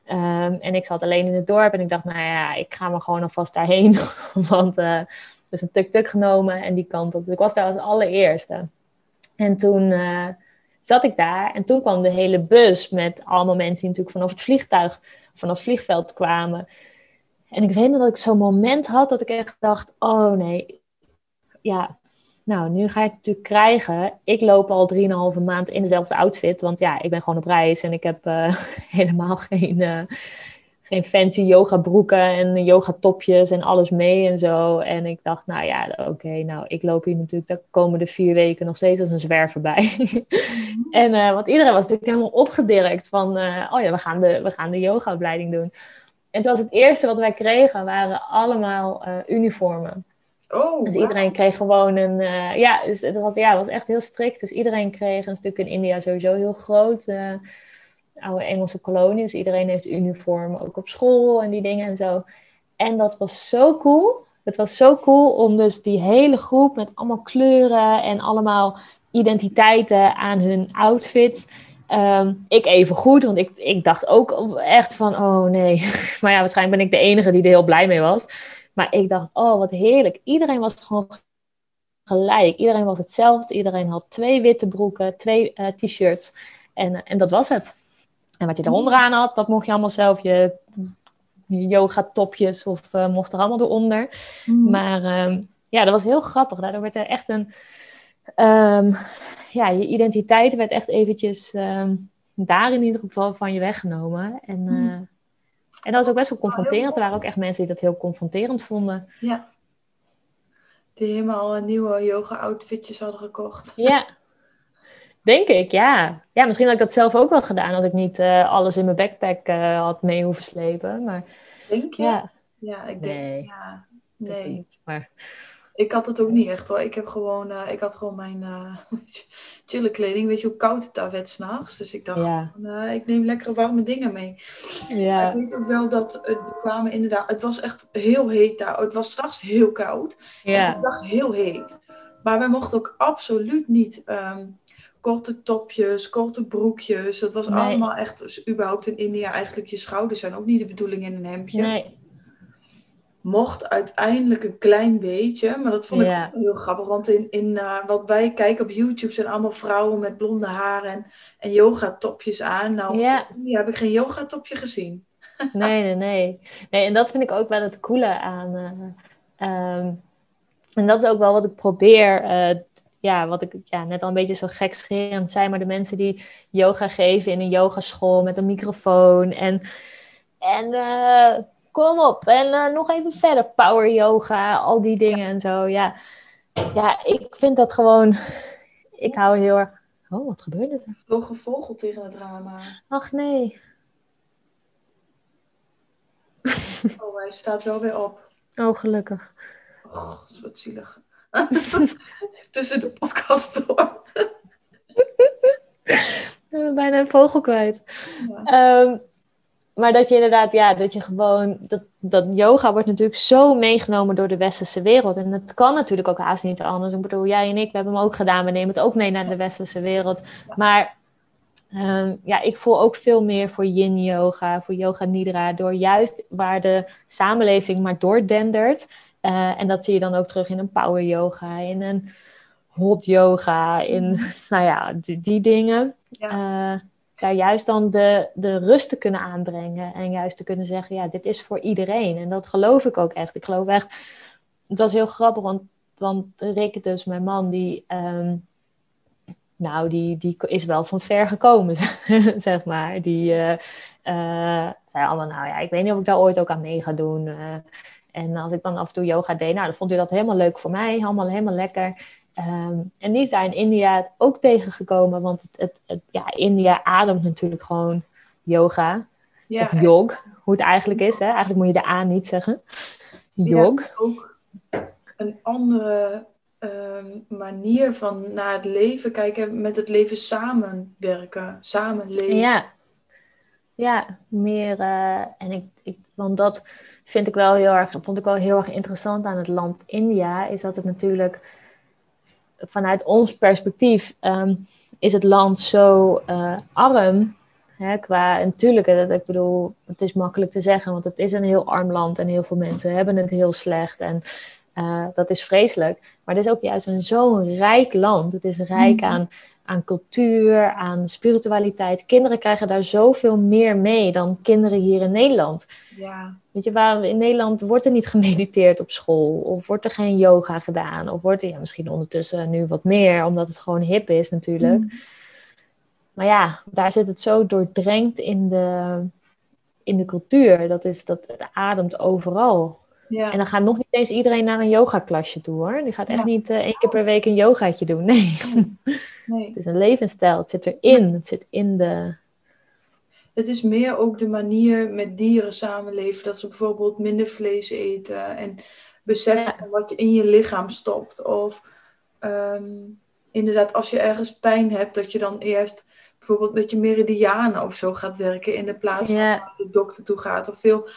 Um, en ik zat alleen in het dorp en ik dacht, nou ja, ik ga maar gewoon alvast daarheen, want uh, er is een tuk-tuk genomen en die kant op. Dus ik was daar als allereerste. En toen uh, zat ik daar en toen kwam de hele bus met allemaal mensen die natuurlijk vanaf het vliegtuig, vanaf het vliegveld kwamen. En ik weet nog dat ik zo'n moment had dat ik echt dacht, oh nee, ja, nou, nu ga je het natuurlijk krijgen. Ik loop al 3,5 maand in dezelfde outfit, want ja, ik ben gewoon op reis en ik heb uh, helemaal geen, uh, geen fancy yoga broeken en yoga topjes en alles mee en zo. En ik dacht, nou ja, oké, okay, nou, ik loop hier natuurlijk de komende vier weken nog steeds als een zwerver bij. en uh, want iedereen was natuurlijk helemaal opgedirkt van, oh ja, we gaan de, we gaan de yogaopleiding doen. En toen was het eerste wat wij kregen, waren allemaal uh, uniformen. Oh, dus iedereen wow. kreeg gewoon een... Uh, ja, dus het was, ja, het was echt heel strikt. Dus iedereen kreeg een stuk in India sowieso heel groot. Uh, oude Engelse kolonie. Dus iedereen heeft uniformen, ook op school en die dingen en zo. En dat was zo cool. Het was zo cool om dus die hele groep met allemaal kleuren en allemaal identiteiten aan hun outfits... Um, ik even goed, want ik, ik dacht ook echt van, oh nee. Maar ja, waarschijnlijk ben ik de enige die er heel blij mee was. Maar ik dacht, oh wat heerlijk. Iedereen was gewoon gelijk. Iedereen was hetzelfde. Iedereen had twee witte broeken, twee uh, t-shirts. En, en dat was het. En wat je eronder aan had, dat mocht je allemaal zelf. Je, je yoga topjes of uh, mocht er allemaal eronder. Mm. Maar um, ja, dat was heel grappig. Daardoor werd er echt een... Um, ja, je identiteit werd echt eventjes um, daar in ieder geval van je weggenomen. En, uh, mm. en dat was ook best wel confronterend. Er waren ook echt mensen die dat heel confronterend vonden. Ja. Die helemaal nieuwe yoga-outfitjes hadden gekocht. Ja, denk ik, ja. Ja, misschien had ik dat zelf ook wel gedaan als ik niet uh, alles in mijn backpack uh, had mee hoeven slepen. Maar, denk je? Ja, ja ik denk, nee. ja. Nee. Niet, maar... Ik had het ook niet echt hoor. Ik heb gewoon, uh, ik had gewoon mijn uh, chille kleding. Weet je hoe koud het daar werd s'nachts? Dus ik dacht, ja. uh, ik neem lekkere warme dingen mee. Ja. Maar ik weet ook wel dat het kwamen inderdaad. Het was echt heel heet daar. Het was s'nachts heel koud. Ja. En de dag heel heet. Maar wij mochten ook absoluut niet um, korte topjes, korte broekjes. Dat was Nee. allemaal echt, dus überhaupt in India eigenlijk je schouders zijn ook niet de bedoeling in een hemdje. Nee. Mocht uiteindelijk een klein beetje. Maar dat vond ik heel grappig. Want in, in eh, wat wij kijken op YouTube zijn allemaal vrouwen met blonde haren en, en yogatopjes aan. Nou, in India heb ik geen yogatopje gezien. Nee, nee, nee. Nee, en dat vind ik ook wel het coole aan. eh, ehm, en dat is ook wel wat ik probeer. eh, ja, wat ik ja, net al een beetje zo gekscherend zei, maar de mensen die yoga geven in een yogaschool met een microfoon en, en kom op en eh, nog even verder, power yoga, al die dingen en zo. Ja. ja, ik vind dat gewoon. Ik hou heel erg. Oh, wat gebeurde er? Vloog een vogel tegen het raam aan. Ach nee. Oh, hij staat wel weer op. Oh, gelukkig. Oh, dat is wat zielig. Tussen de podcast door. Bijna een vogel kwijt. Ja. Ehm, maar dat je inderdaad, ja, dat je gewoon, dat, dat yoga wordt natuurlijk zo meegenomen door de westerse wereld. En dat kan natuurlijk ook haast niet anders. Ik bedoel, jij en ik, we hebben hem ook gedaan. We nemen het ook mee naar de westerse wereld. Maar ehm, ja, ik voel ook veel meer voor yin yoga, voor yoga nidra. Door juist waar de samenleving maar doordendert. Eh, en dat zie je dan ook terug in een power yoga, in een hot yoga, in, nou ja, die, die dingen Ja. eh, daar juist dan de, de rust te kunnen aanbrengen. En juist te kunnen zeggen, ja, dit is voor iedereen. En dat geloof ik ook echt. Ik geloof echt, het was heel grappig, want, want Rick, dus mijn man, die, ehm, nou, die, die is wel van ver gekomen, zeg maar. Die eh, eh, zei allemaal, nou ja, ik weet niet of ik daar ooit ook aan mee ga doen. eh. en als ik dan af en toe yoga deed, nou, dan vond hij dat helemaal leuk voor mij, allemaal helemaal lekker. Ehm, en die in India ook tegengekomen, want het, het, het- ja, India ademt natuurlijk gewoon yoga. Ja, of yog, hoe het eigenlijk is. Hè? Eigenlijk moet je de A niet zeggen. Yog. ook een andere ehm, manier van naar het leven kijken, met het leven samenwerken, samenleven. Ja, ja meer. eh, en ik, ik, want dat vind ik wel heel erg, vond ik wel heel erg interessant aan het land India, is dat het natuurlijk vanuit ons perspectief ehm, is het land zo eh, arm. Hè, qua, natuurlijk, dat, ik bedoel, het is makkelijk te zeggen, want het is een heel arm land en heel veel mensen hebben het heel slecht. En eh, dat is vreselijk. Maar het is ook juist een zo'n rijk land. Het is rijk Mhm. aan, aan cultuur, aan spiritualiteit. Kinderen krijgen daar zoveel meer mee dan kinderen hier in Nederland. Ja, Weet je, waar in Nederland wordt er niet gemediteerd op school, of wordt er geen yoga gedaan, of wordt er ja, misschien ondertussen nu wat meer, omdat het gewoon hip is natuurlijk. Mm. Maar ja, daar zit het zo doordrenkt in de, in de cultuur. Dat, is, dat het ademt overal. Ja. En dan gaat nog niet eens iedereen naar een yogaklasje toe hoor. Die gaat echt Ja. niet eh, één keer per week een yogaatje doen. Nee, nee. het is een levensstijl. Het zit erin. Het zit in de. Het is meer ook de manier met dieren samenleven. Dat ze bijvoorbeeld minder vlees eten. En beseffen Ja. wat je in je lichaam stopt. Of ehm, inderdaad, als je ergens pijn hebt, dat je dan eerst bijvoorbeeld met je meridianen of zo gaat werken. In de plaats van naar de dokter toe gaat. Of veel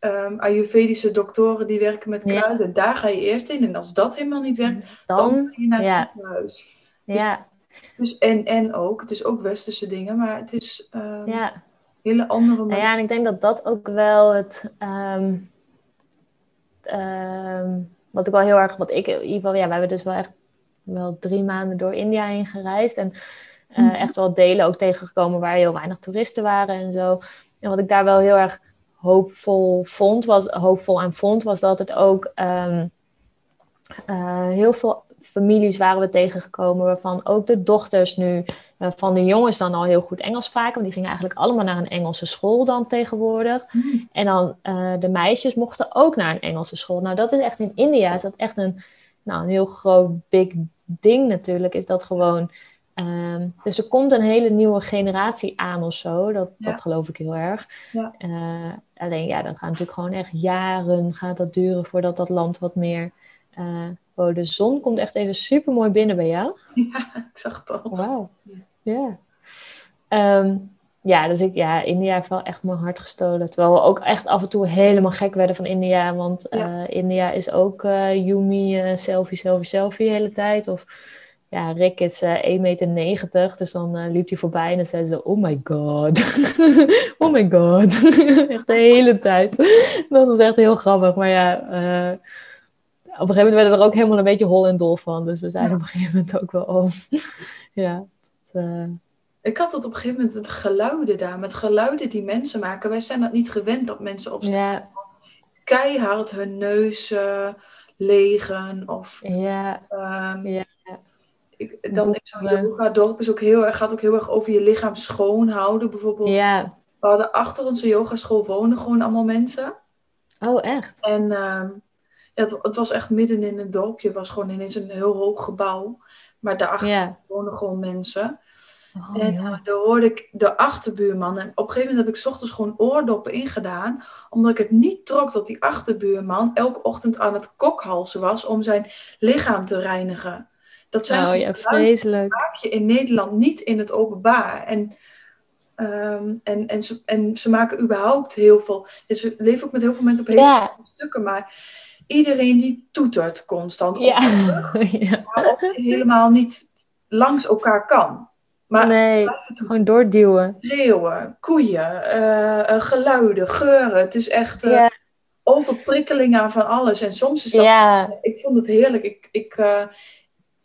ehm, Ayurvedische doktoren die werken met Ja. kruiden. Daar ga je eerst in. En als dat helemaal niet werkt, dan, Dan, ga je naar het ja. ziekenhuis. ja, Dus en, en ook, het is ook westerse dingen, maar het is ehm, ja. hele andere Nou manier. ja, en ik denk dat dat ook wel het. ehm, wat ik wel heel erg. Wat ik in ieder geval. Ja, we hebben dus wel echt. Wel drie maanden door India heen gereisd. En eh, Mhm. echt wel delen ook tegengekomen waar heel weinig toeristen waren en zo. En wat ik daar wel heel erg hoopvol vond, was, hoopvol aan vond, was dat het ook ehm, eh, heel veel families waren we tegengekomen, waarvan ook de dochters nu eh, van de jongens dan al heel goed Engels spraken. Want die gingen eigenlijk allemaal naar een Engelse school dan tegenwoordig. Hmm. En dan eh, de meisjes mochten ook naar een Engelse school. Nou, dat is echt in India is dat echt een, nou, een heel groot big ding natuurlijk. Is dat gewoon. ehm, dus er komt een hele nieuwe generatie aan of zo. Dat, Ja. dat geloof ik heel erg. Ja. Alleen ja, dan gaat natuurlijk gewoon echt jaren gaat dat duren voordat dat land wat meer. eh oh, de zon komt echt even super mooi binnen bij jou. Ja, ik zag het al. Wauw. Ja. Ja. Ehm, ja, dus ik, ja, India heeft wel echt mijn hart gestolen. Terwijl we ook echt af en toe helemaal gek werden van India. Want Ja. eh, India is ook eh Yumi, selfie, selfie, selfie de hele tijd. Of ja, Rick is uh, 1,90 meter, dus dan uh, liep hij voorbij en dan zei ze, oh my god, oh my god, echt de hele tijd. Dat was echt heel grappig, maar ja, uh, op een gegeven moment werden we er ook helemaal een beetje hol en dol van, dus we ja. op een gegeven moment ook wel, oh, ja. Dat, ik had het op een gegeven moment met geluiden daar, met geluiden die mensen maken. Wij zijn dat niet gewend dat mensen op ja. keihard hun neus legen of... Ja, um, ja ik, dan is zo'n yoga-dorp is ook heel erg, gaat ook heel erg over je lichaam schoonhouden. Bijvoorbeeld, ja. we hadden achter onze yogaschool wonen gewoon allemaal mensen. Oh, echt? En uh, ja, het, het, was echt midden in een dorpje. Het was gewoon ineens een heel hoog gebouw. Maar daarachter ja. wonen gewoon mensen. Oh, en uh, daar hoorde ik de achterbuurman. En op een gegeven moment heb ik ochtends gewoon oordoppen ingedaan. Omdat ik het niet trok dat die achterbuurman elke ochtend aan het kokhalzen was om zijn lichaam te reinigen. Dat zijn oh, ja, vreselijk. maak je in Nederland niet in het openbaar. En, um, en, en, ze, en ze maken überhaupt heel veel. Dus ze leven ook met heel veel mensen op hele ja. stukken. Maar iedereen die toetert constant. Ja. ja. Waarop je helemaal niet langs elkaar kan. Maar nee, gewoon doorduwen. Schreeuwen, koeien, uh, geluiden, geuren. Het is echt uh, van alles. En soms is dat... Ik vond het heerlijk. Ik, ik, uh,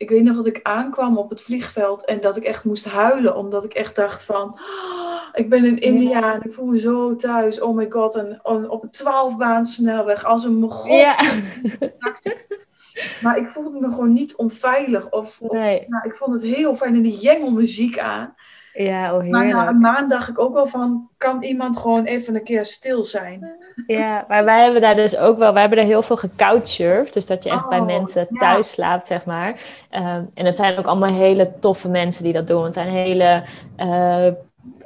ik weet nog dat ik aankwam op het vliegveld en dat ik echt moest huilen. Omdat ik echt dacht van, oh, ik ben in India en ik voel me zo thuis. Oh my god, en, op een twaalfbaan snelweg als een mogol. Ja. Maar ik voelde me gewoon niet onveilig. Of, nee. nou, ik vond het heel fijn en die jengelmuziek aan. Ja, oh Maar na een maand dacht ik ook wel van, kan iemand gewoon even een keer stil zijn? Ja, maar wij hebben daar dus ook wel, wij hebben daar heel veel gecouchsurfd. Dus dat je echt bij Oh, mensen ja. thuis slaapt, zeg maar. Ehm, en het zijn ook allemaal hele toffe mensen die dat doen. Het zijn hele, eh,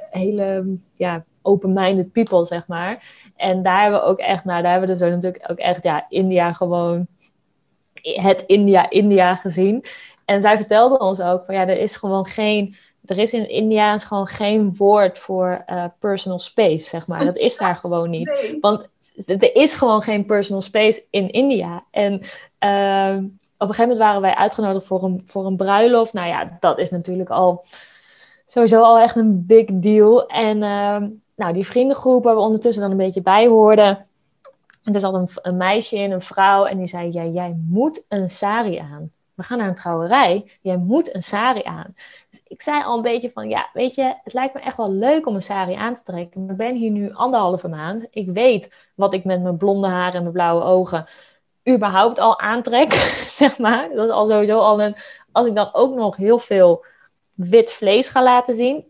hele ja, open-minded people, zeg maar. En daar hebben we ook echt, nou, daar hebben we dus ook natuurlijk ook echt, ja, India gewoon, het India-India gezien. En zij vertelde ons ook van, ja, er is gewoon geen er is in Indiaans gewoon geen woord voor uh, personal space, zeg maar. Dat is daar gewoon niet. Nee. Want er is gewoon geen personal space in India. En uh, op een gegeven moment waren wij uitgenodigd voor een, voor een bruiloft. Nou ja, dat is natuurlijk al sowieso al echt een big deal. En uh, nou, die vriendengroep waar we ondertussen dan een beetje bij hoorden. En er zat een, een meisje in, een vrouw, en die zei: ja, Jij moet een sari aan we gaan naar een trouwerij, jij moet een sari aan. Dus ik zei al een beetje van, ja, weet je, het lijkt me echt wel leuk om een sari aan te trekken. Maar ik ben hier nu anderhalve maand. Ik weet wat ik met mijn blonde haren en mijn blauwe ogen überhaupt al aantrek, zeg maar. Dat is al sowieso al een... Als ik dan ook nog heel veel wit vlees ga laten zien,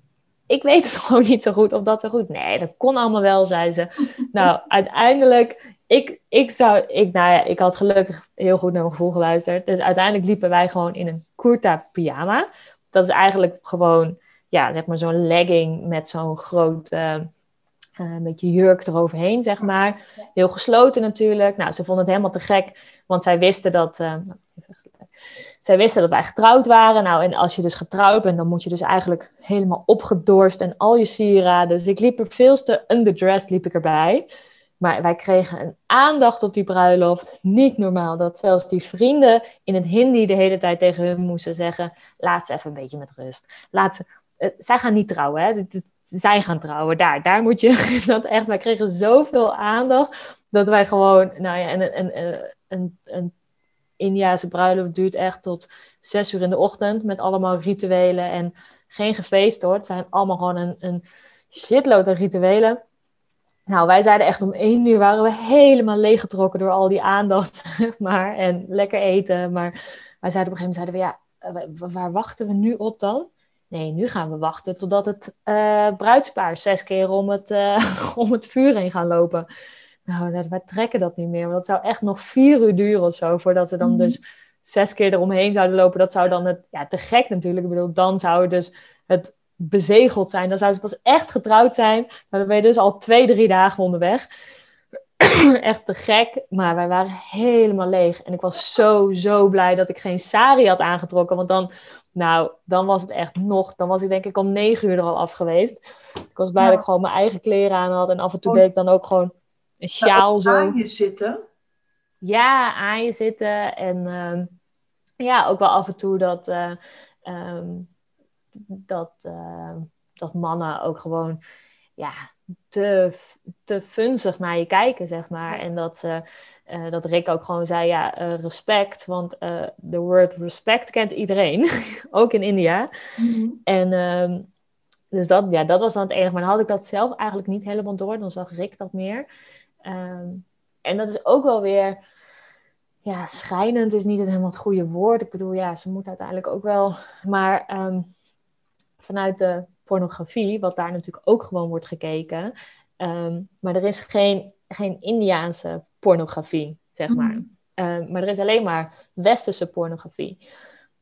ik weet het gewoon niet zo goed of dat zo goed. Nee, dat kon allemaal wel, zei ze. nou, uiteindelijk ik, ik, zou, ik, nou ja, ik had gelukkig heel goed naar mijn gevoel geluisterd. Dus uiteindelijk liepen wij gewoon in een kurta pyjama. Dat is eigenlijk gewoon, ja, zeg maar zo'n legging met zo'n groot, uh, uh, beetje jurk eroverheen, zeg maar. Heel gesloten natuurlijk. Nou, ze vonden het helemaal te gek, want zij wisten dat... Uh, zij wisten dat wij getrouwd waren. Nou, en als je dus getrouwd bent, dan moet je dus eigenlijk helemaal opgedorst en al je sieraden. Dus ik liep er veel te underdressed, liep ik erbij. Maar wij kregen een aandacht op die bruiloft. Niet normaal. Dat zelfs die vrienden in het Hindi de hele tijd tegen hun moesten zeggen: laat ze even een beetje met rust. Laat ze, uh, zij gaan niet trouwen, hè? Zij gaan trouwen. Daar, daar moet je. Dat echt, wij kregen zoveel aandacht dat wij gewoon. Nou ja, een, een, een, een Indiase bruiloft duurt echt tot zes uur in de ochtend. Met allemaal rituelen en geen gefeest hoor. Het zijn allemaal gewoon een, een shitload aan rituelen. Nou, wij zeiden echt om één uur waren we helemaal leeggetrokken door al die aandacht, maar. En lekker eten. Maar wij zeiden op een gegeven moment, zeiden we, ja, waar wachten we nu op dan? Nee, nu gaan we wachten totdat het uh, bruidspaar zes keer om het, uh, om het vuur heen gaan lopen. Nou, wij trekken dat niet meer. Want dat zou echt nog vier uur duren of zo, voordat we dan mm -hmm. dus zes keer eromheen zouden lopen. Dat zou dan het, ja, te gek natuurlijk. Ik bedoel, dan zou dus het bezegeld zijn. Dan zou ze pas echt getrouwd zijn. Maar dan ben je dus al twee, drie dagen onderweg. echt te gek. Maar wij waren helemaal leeg. En ik was zo, zo blij dat ik geen sari had aangetrokken. Want dan, nou, dan was het echt nog... Dan was ik denk ik om negen uur er al af geweest. Ik was blij ja. dat ik gewoon mijn eigen kleren aan had. En af en toe deed ik dan ook gewoon een sjaal zo. Aan je zitten? Ja, aan je zitten. En... Uh, ja, ook wel af en toe dat, eh, ehm, dat, eh, dat mannen ook gewoon ja, te, te funzig naar je kijken, zeg maar. En dat, uh, dat Rick ook gewoon zei, ja, respect. Want de word respect kent iedereen, ook in India. Mhm. En ehm, dus dat, ja, dat was dan het enige. Maar dan had ik dat zelf eigenlijk niet helemaal door. Dan zag Rick dat meer. Ehm, en dat is ook wel weer ja, schijnend is niet helemaal het goede woord. Ik bedoel, ja, ze moet uiteindelijk ook wel. Maar ehm, vanuit de pornografie, wat daar natuurlijk ook gewoon wordt gekeken. Ehm, maar er is geen, geen Indiaanse pornografie, zeg maar. Mm. Ehm, maar er is alleen maar westerse pornografie.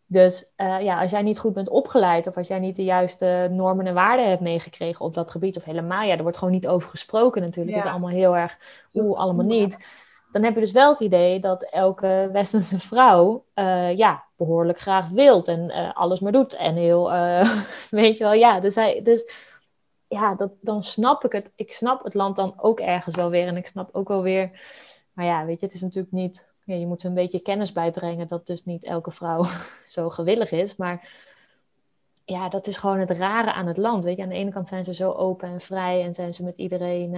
Dus uh, ja, als jij niet goed bent opgeleid of als jij niet de juiste normen en waarden hebt meegekregen op dat gebied, of helemaal, ja, er wordt gewoon niet over gesproken natuurlijk. Het is allemaal heel erg, oeh, allemaal niet dan heb je dus wel het idee dat elke westerse vrouw uh, ja, behoorlijk graag wilt en uh, alles maar doet. En heel, uh, weet je wel, ja. Dus, hij, dus ja, dat, dan snap ik het. Ik snap het land dan ook ergens wel weer. En ik snap ook wel weer, maar ja, weet je, het is natuurlijk niet. Je moet ze een beetje kennis bijbrengen dat dus niet elke vrouw zo gewillig is. Maar ja, dat is gewoon het rare aan het land. Weet je, aan de ene kant zijn ze zo open en vrij en zijn ze met iedereen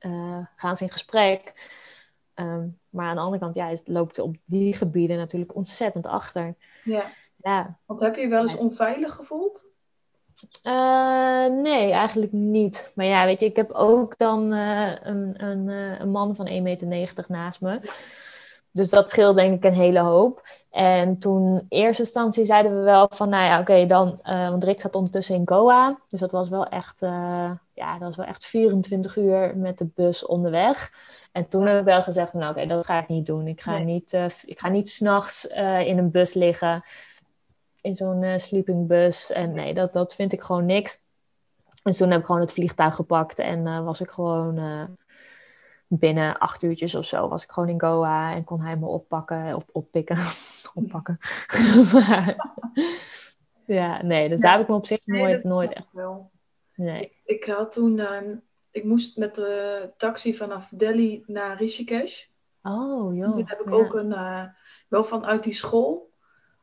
uh, gaan ze in gesprek. Ehm, maar aan de andere kant, ja, het loopt op die gebieden natuurlijk ontzettend achter. Ja. ja. Want heb je je wel eens onveilig gevoeld? Uh, nee, eigenlijk niet. Maar ja, weet je, ik heb ook dan uh, een, een, een man van 1,90 meter naast me. Dus dat scheelt denk ik een hele hoop. En toen in eerste instantie zeiden we wel van, nou ja, oké, dan, uh, want Rick zat ondertussen in Goa. Dus dat was wel echt, ja, dat was wel echt 24 uur met de bus onderweg. En toen heb ik wel gezegd van, nou, oké, dat ga ik niet doen. Ik ga nee. niet, uh, ik ga niet s'nachts in een bus liggen, in zo'n sleepingbus. En nee, dat, dat vind ik gewoon niks. En toen heb ik gewoon het vliegtuig gepakt en was ik gewoon binnen acht uurtjes of zo was ik gewoon in Goa en kon hij me oppakken of oppikken. oppakken. ja, nee, dus daar heb ik me op zich nooit, nooit echt. Wel. Nee. Ik, had toen, uh, ik moest met de taxi vanaf Delhi naar Rishikesh. Oh, joh. En toen heb ik ook een, uh, wel vanuit die school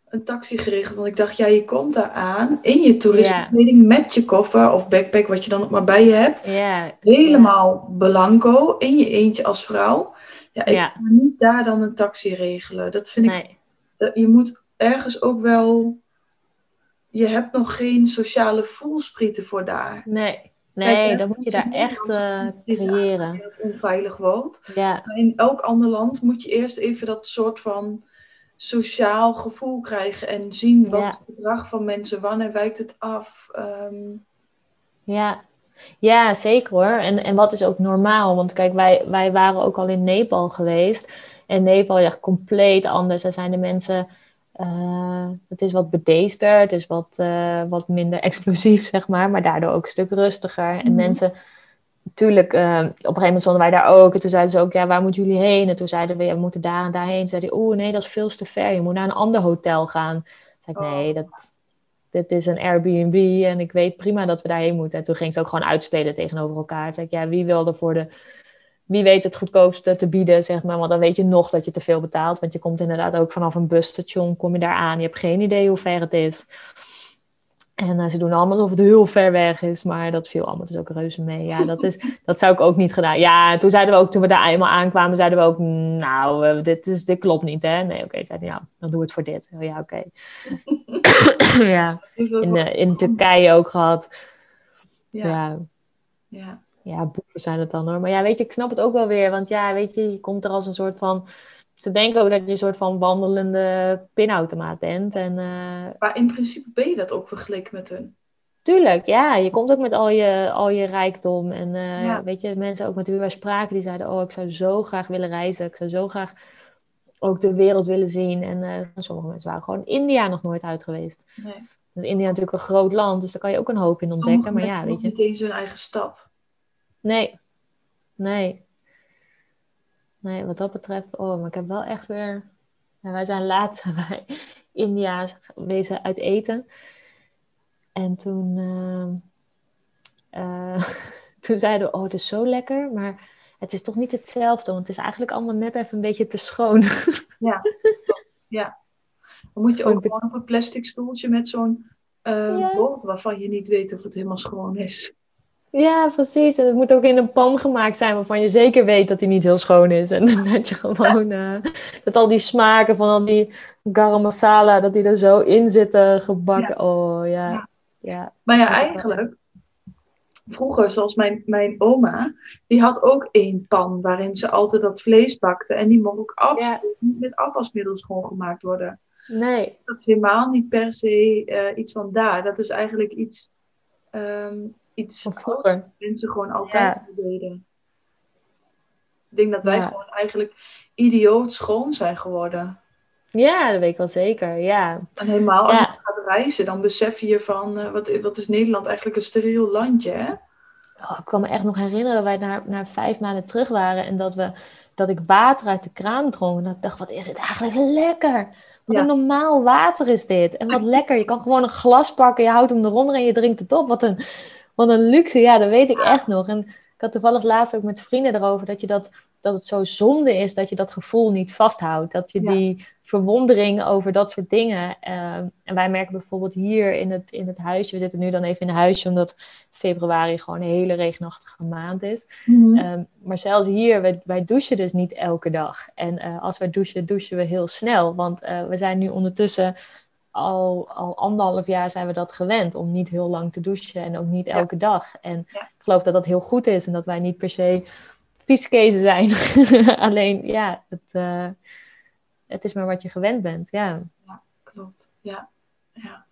een taxi gericht. Want ik dacht, ja, je komt daar aan in je toeristenkleding yeah. met je koffer of backpack, wat je dan ook maar bij je hebt. Yeah. Helemaal blanco, in je eentje als vrouw. Ja, ik yeah. kan niet daar dan een taxi regelen. Dat vind nee. ik... Je moet ergens ook wel... Je hebt nog geen sociale voelsprieten voor daar. Nee, Nee, Kijk, dan moet je daar echt uh, creëren. Dat het onveilig wordt. Ja. Maar in elk ander land moet je eerst even dat soort van sociaal gevoel krijgen en zien wat ja. het gedrag van mensen, wanneer wijkt het af. Um... Ja. ja, zeker hoor. En, en wat is ook normaal? Want kijk, wij, wij waren ook al in Nepal geweest. En Nepal is echt compleet anders. Daar zijn de mensen. Uh, het is wat bedeesder, het is wat, uh, wat minder explosief, zeg maar, maar daardoor ook een stuk rustiger. Mm. En mensen Tuurlijk, uh, op een gegeven moment stonden wij daar ook. En toen zeiden ze ook, ja, waar moeten jullie heen? En toen zeiden we, ja, we moeten daar en daarheen. Zeiden oeh, nee, dat is veel te ver. Je moet naar een ander hotel gaan. Toen zei ik, nee, dat, dit is een Airbnb en ik weet prima dat we daarheen moeten. En toen ging ze ook gewoon uitspelen tegenover elkaar. Toen zei ik, ja, wie wil er voor de... Wie weet het goedkoopste te bieden, zeg maar. Want dan weet je nog dat je te veel betaalt. Want je komt inderdaad ook vanaf een busstation, kom je daar aan. Je hebt geen idee hoe ver het is. En uh, ze doen allemaal alsof het heel ver weg is, maar dat viel allemaal dus ook reuze mee. Ja, dat, is, dat zou ik ook niet gedaan. Ja, toen zeiden we ook, toen we daar eenmaal aankwamen, zeiden we ook, nou, dit, is, dit klopt niet, hè? Nee, oké, okay, zeiden ja, dan doe het voor dit. Oh, ja, oké. Okay. ja, in, uh, in Turkije ook gehad. Ja. ja. Ja, ja boeken zijn het dan hoor. Maar ja, weet je, ik snap het ook wel weer, want ja, weet je, je komt er als een soort van ze denken ook dat je een soort van wandelende pinautomaat bent. En, uh... Maar in principe ben je dat ook vergeleken met hun. Tuurlijk, ja. Je komt ook met al je, al je rijkdom. En uh, ja. weet je, mensen ook met wie wij spraken, die zeiden... oh, ik zou zo graag willen reizen. Ik zou zo graag ook de wereld willen zien. En uh, sommige mensen waren gewoon India nog nooit uit geweest. Nee. Dus India is natuurlijk een groot land, dus daar kan je ook een hoop in ontdekken. Sommige maar ja, weet je. niet eens hun eigen stad. Nee, nee. Nee, wat dat betreft, oh, maar ik heb wel echt weer. Wij zijn laatst bij India wezen uit eten. En toen, uh, uh, toen zeiden we, oh, het is zo lekker, maar het is toch niet hetzelfde, want het is eigenlijk allemaal net even een beetje te schoon. Ja. Ja. Dan moet je ook gewoon op een plastic stoeltje met zo'n Ja. bord waarvan je niet weet of het helemaal schoon is. Ja, precies. En het moet ook in een pan gemaakt zijn waarvan je zeker weet dat die niet heel schoon is. En dat je gewoon, eh, dat al die smaken van al die garam masala, dat die er zo in zitten gebakken. Oh ja. Ja. ja. Maar ja, eigenlijk, vroeger, zoals mijn, mijn oma, die had ook één pan waarin ze altijd dat vlees bakte. En die mocht ook absoluut niet met afwasmiddel schoongemaakt worden. Nee. Dat is helemaal niet per se eh, iets van daar. Dat is eigenlijk iets, ehm, iets ouds mensen gewoon altijd Ja. deden. Ik denk dat wij Ja. gewoon eigenlijk idioot schoon zijn geworden. Ja, dat weet ik wel zeker. Ja. En helemaal als Ja. je gaat reizen, dan besef je van, eh, wat, wat is Nederland eigenlijk een steriel landje, hè? Oh, ik kan me echt nog herinneren dat wij naar, naar vijf maanden terug waren en dat, we, dat ik water uit de kraan dronk. En dat ik dacht, wat is het eigenlijk lekker? Wat Ja. een normaal water is dit. En wat lekker. Je kan gewoon een glas pakken, je houdt hem eronder en je drinkt het op. Wat een, wat een luxe. Ja, dat weet ik echt nog. En ik had toevallig laatst ook met vrienden erover dat, je dat, dat het zo zonde is dat je dat gevoel niet vasthoudt. Dat je Ja. die verwondering over dat soort dingen. ehm, en wij merken bijvoorbeeld hier in het, in het huisje. We zitten nu dan even in een huisje omdat februari gewoon een hele regenachtige maand is. Ehm, maar zelfs hier, wij, wij douchen dus niet elke dag. En eh, als wij douchen, douchen we heel snel. Want eh, we zijn nu ondertussen al, al anderhalf jaar zijn we dat gewend. Om niet heel lang te douchen en ook niet Ja. elke dag. En Ja. ik geloof dat dat heel goed is. En dat wij niet per se vieskezen zijn. Alleen, ja, het, eh, het is maar wat je gewend bent. Ja. Klopt, ja. ja.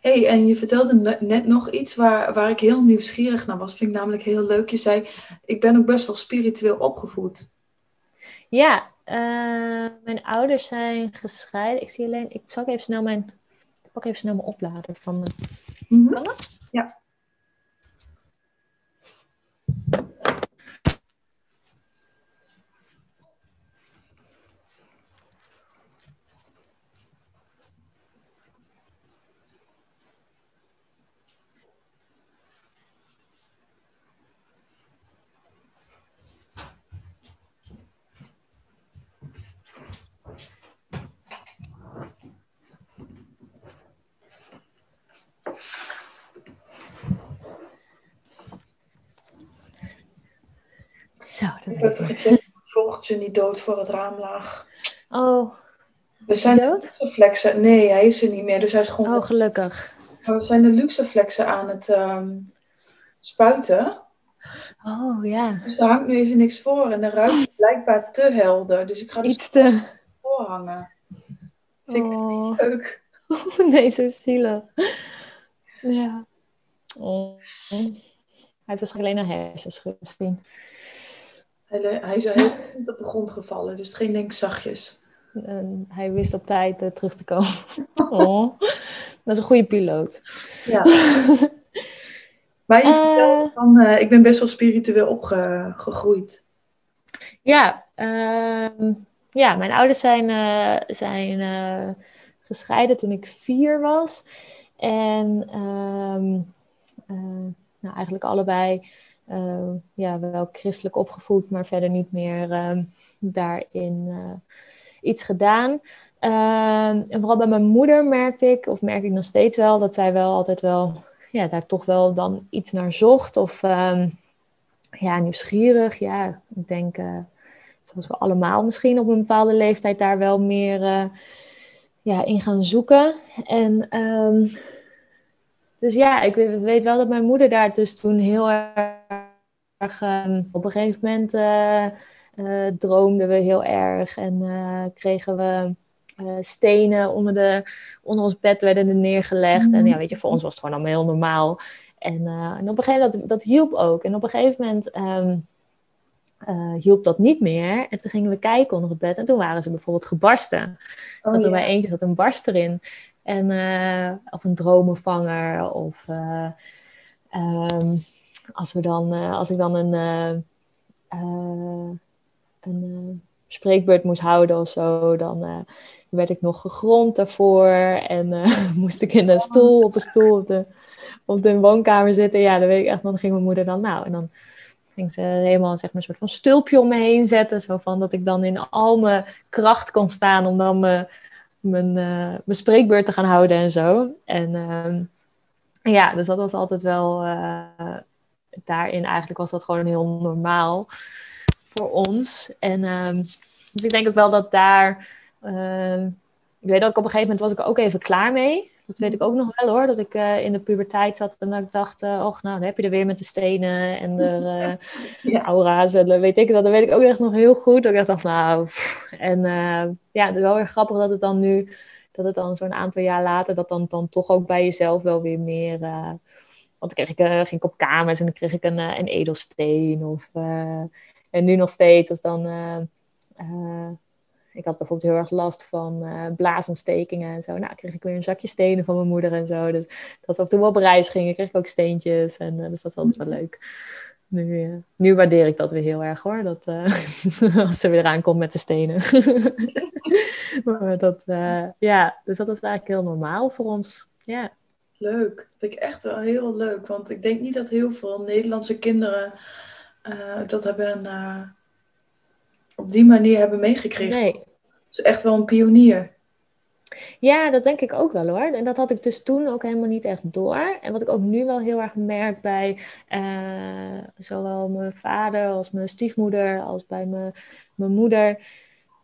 hey, en je vertelde ne- net nog iets waar, waar ik heel nieuwsgierig naar was. Vind ik namelijk heel leuk. Je zei, ik ben ook best wel spiritueel opgevoed. Ja, eh, mijn ouders zijn gescheiden. Ik zie alleen, ik zal even snel mijn, ik pak even snel mijn oplader van mijn dat? Ja. Zo, dan Ik heb gecheckt of het vogeltje niet dood voor het raam lag. Oh, We is zijn de dood? luxeflexen. Nee, hij is er niet meer. Dus hij is gewoon. Oh, gelukkig. Maar we zijn de luxeflexen aan het ehm, spuiten. Oh, ja. Dus er hangt nu even niks voor. En de ruimte is blijkbaar te helder. Dus ik ga dus Iets te... voorhangen. Vind ik Oh, leuk. nee, zo zielig. Ja. Oh. Hij heeft waarschijnlijk alleen een hersenschudt misschien. Hij, hij is heel goed op de grond gevallen. Dus het ging denk ik zachtjes. En hij wist op tijd eh, terug te komen. Oh, dat is een goede piloot. Ja. Maar je Eh. vertelde van, eh, ik ben best wel spiritueel opgegroeid. Ja, ehm, ja mijn ouders zijn, zijn gescheiden toen ik vier was. En ehm, eh, nou, eigenlijk allebei eh, ja, wel christelijk opgevoed, maar verder niet meer ehm, daarin eh, iets gedaan. Ehm, en vooral bij mijn moeder merkte ik, of merk ik nog steeds wel, dat zij wel altijd wel, ja, daar toch wel dan iets naar zocht. Of ehm, ja, nieuwsgierig. Ja, ik denk, eh, zoals we allemaal misschien op een bepaalde leeftijd daar wel meer ja, in gaan zoeken. En dus ja, ik we- weet wel dat mijn moeder daar dus toen heel erg, ehm, op een gegeven moment eh, eh, droomden we heel erg en eh, kregen we stenen onder, de, onder ons bed werden er neergelegd. En ja, weet je, voor ons was het gewoon allemaal heel normaal. En, en op een gegeven moment, dat, dat hielp ook. En op een gegeven moment ehm, eh, hielp dat niet meer. En toen gingen we kijken onder het bed. En toen waren ze bijvoorbeeld gebarsten. Oh, dat er bij eentje zat een barst erin. En, of een dromenvanger. Of eh, ehm, als, we dan, eh, als ik dan een, eh, eh, een spreekbeurt moest houden of zo, dan werd ik nog gegrond daarvoor. En moest ik in een stoel, op een stoel op de, op de woonkamer zitten. Ja, dan weet ik echt, dan ging mijn moeder dan nou. En dan ging ze helemaal zeg maar, een soort van stulpje om me heen zetten. Zo van dat ik dan in al mijn kracht kon staan om dan mijn, mijn, uh, mijn spreekbeurt te gaan houden en zo. En ehm, ja, dus dat was altijd wel. Daarin eigenlijk was dat gewoon heel normaal voor ons. En um, dus ik denk ook wel dat daar. Uh, ik weet dat ik op een gegeven moment was ik ook even klaar mee. Dat weet ik ook nog wel hoor. Dat ik uh, in de puberteit zat en dat ik dacht, uh, och, nou, dan heb je er weer met de stenen en de aura's en weet ik dat. Dat weet ik ook echt nog heel goed. Dat ik dacht, nou, pff. en ja, het is wel weer grappig dat het dan nu, dat het dan zo'n aantal jaar later, dat dan, dan toch ook bij jezelf wel weer meer. Want dan kreeg ik, ging ik op kamers en dan kreeg ik een, een edelsteen. Of, en nu nog steeds, als dan ik had bijvoorbeeld heel erg last van uh, blaasontstekingen en zo. Nou, kreeg ik weer een zakje stenen van mijn moeder en zo. Dus dat ook toen we op reis gingen, kreeg ik ook steentjes. En uh, dus dat is altijd wel leuk. Nu, uh, nu waardeer ik dat weer heel erg hoor. Dat, als ze weer aankomt met de stenen. maar dat, ja, dus dat was eigenlijk heel normaal voor ons. Ja. Leuk. Dat vind ik echt wel heel leuk. Want ik denk niet dat heel veel Nederlandse kinderen dat hebben op die manier hebben meegekregen. Nee. Dus echt wel een pionier. Ja, dat denk ik ook wel hoor. En dat had ik dus toen ook helemaal niet echt door. En wat ik ook nu wel heel erg merk bij uh, zowel mijn vader als mijn stiefmoeder als bij mijn, mijn moeder.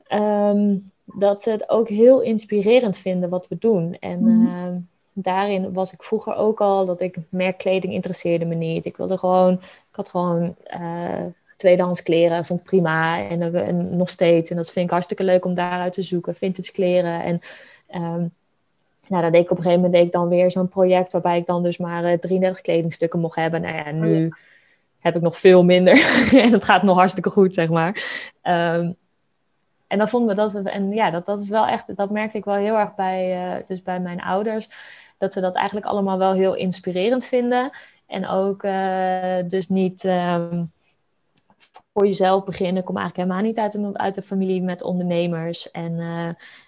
Um, dat ze het ook heel inspirerend vinden wat we doen. En mm. Daarin was ik vroeger ook al dat ik merkkleding interesseerde me niet. Ik wilde gewoon, ik had gewoon uh, tweedehands kleren vond ik prima. En, en, nog steeds. En dat vind ik hartstikke leuk om daaruit te zoeken. Vintage kleren. En um, nou, dan deed ik op een gegeven moment deed ik dan weer zo'n project waarbij ik dan dus maar uh, eh, 33 kledingstukken mocht hebben. Nou ja, nu oh heb ik nog veel minder. en het gaat nog hartstikke goed, zeg maar. Um, en dan vonden we dat we, en ja, dat, dat is wel echt, dat merkte ik wel heel erg bij, uh, dus bij mijn ouders. Dat ze dat eigenlijk allemaal wel heel inspirerend vinden. En ook uh, dus niet. Um, voor jezelf beginnen. Ik kom eigenlijk helemaal niet uit een, uit een familie met ondernemers. En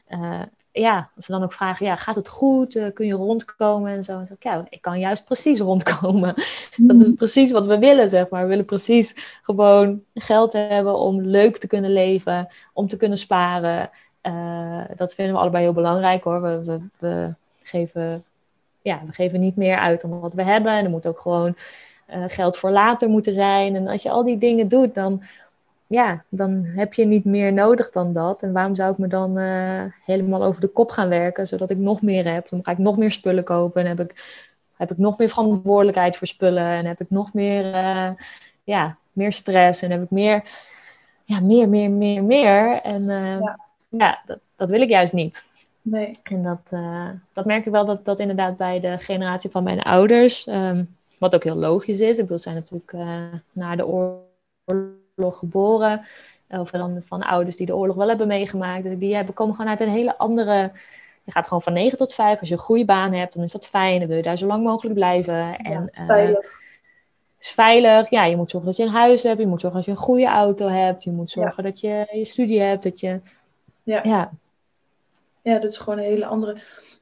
uh, ja, als ze dan ook vragen, ja, gaat het goed? Kun je rondkomen? En zo. En dan ik, ja, ik kan juist precies rondkomen. Dat is mm. precies wat we willen, zeg maar. We willen precies gewoon geld hebben om leuk te kunnen leven, om te kunnen sparen. dat vinden we allebei heel belangrijk hoor. We, we, we, geven, ja, we geven niet meer uit dan wat we hebben. En er moet ook gewoon uh, geld voor later moeten zijn. En als je al die dingen doet, dan, ja, dan heb je niet meer nodig dan dat. En waarom zou ik me dan uh, helemaal over de kop gaan werken, zodat ik nog meer heb? Dan ga ik nog meer spullen kopen en heb ik, heb ik nog meer verantwoordelijkheid voor spullen en heb ik nog meer, uh, ja, meer stress en heb ik meer, ja, meer, meer, meer, meer. En ja, ja dat, dat wil ik juist niet. Nee. En dat, dat merk ik wel dat, dat inderdaad bij de generatie van mijn ouders. Um, wat ook heel logisch is. Ik bedoel, zijn natuurlijk uh, na de oorlog geboren. Of dan van ouders die de oorlog wel hebben meegemaakt. Dus die hebben, komen gewoon uit een hele andere... Je gaat gewoon van 9 tot 5. Als je een goede baan hebt, dan is dat fijn. Dan wil je daar zo lang mogelijk blijven. En, ja, veilig. Uh, is veilig. Ja, je moet zorgen dat je een huis hebt. Je moet zorgen dat je een goede auto hebt. Je moet zorgen dat je je studie hebt. Dat je... Ja. ja. Ja, dat is gewoon een hele andere.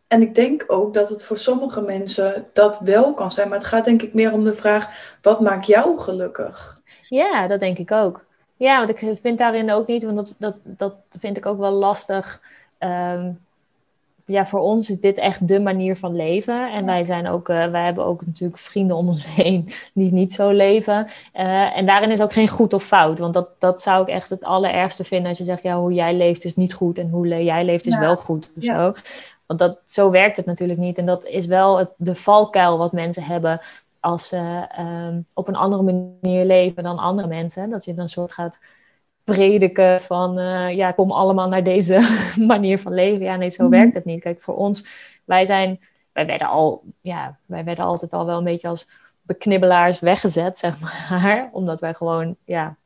En ik denk ook dat het voor sommige mensen dat wel kan zijn. Maar het gaat denk ik meer om de vraag: wat maakt jou gelukkig? Ja, dat denk ik ook. Ja, want ik vind daarin ook niet, want dat, dat, dat vind ik ook wel lastig. Um, ja, voor ons is dit echt de manier van leven. En wij zijn ook, uh, wij hebben ook natuurlijk vrienden om ons heen die niet zo leven. Uh, en daarin is ook geen goed of fout. Want dat, dat zou ik echt het allerergste vinden als je zegt, ja, hoe jij leeft is niet goed en hoe jij leeft is ja. wel goed. Of ja. zo. Want dat, zo werkt het natuurlijk niet. En dat is wel het, de valkuil wat mensen hebben als ze um, op een andere manier leven dan andere mensen. Dat je dan een soort gaat prediken van, uh, ja, kom allemaal naar deze manier van leven. Ja, nee, zo mm-hmm. werkt het niet. Kijk, voor ons, wij zijn, wij werden al, ja, wij werden altijd al wel een beetje als beknibbelaars weggezet, zeg maar. Omdat wij gewoon, ja,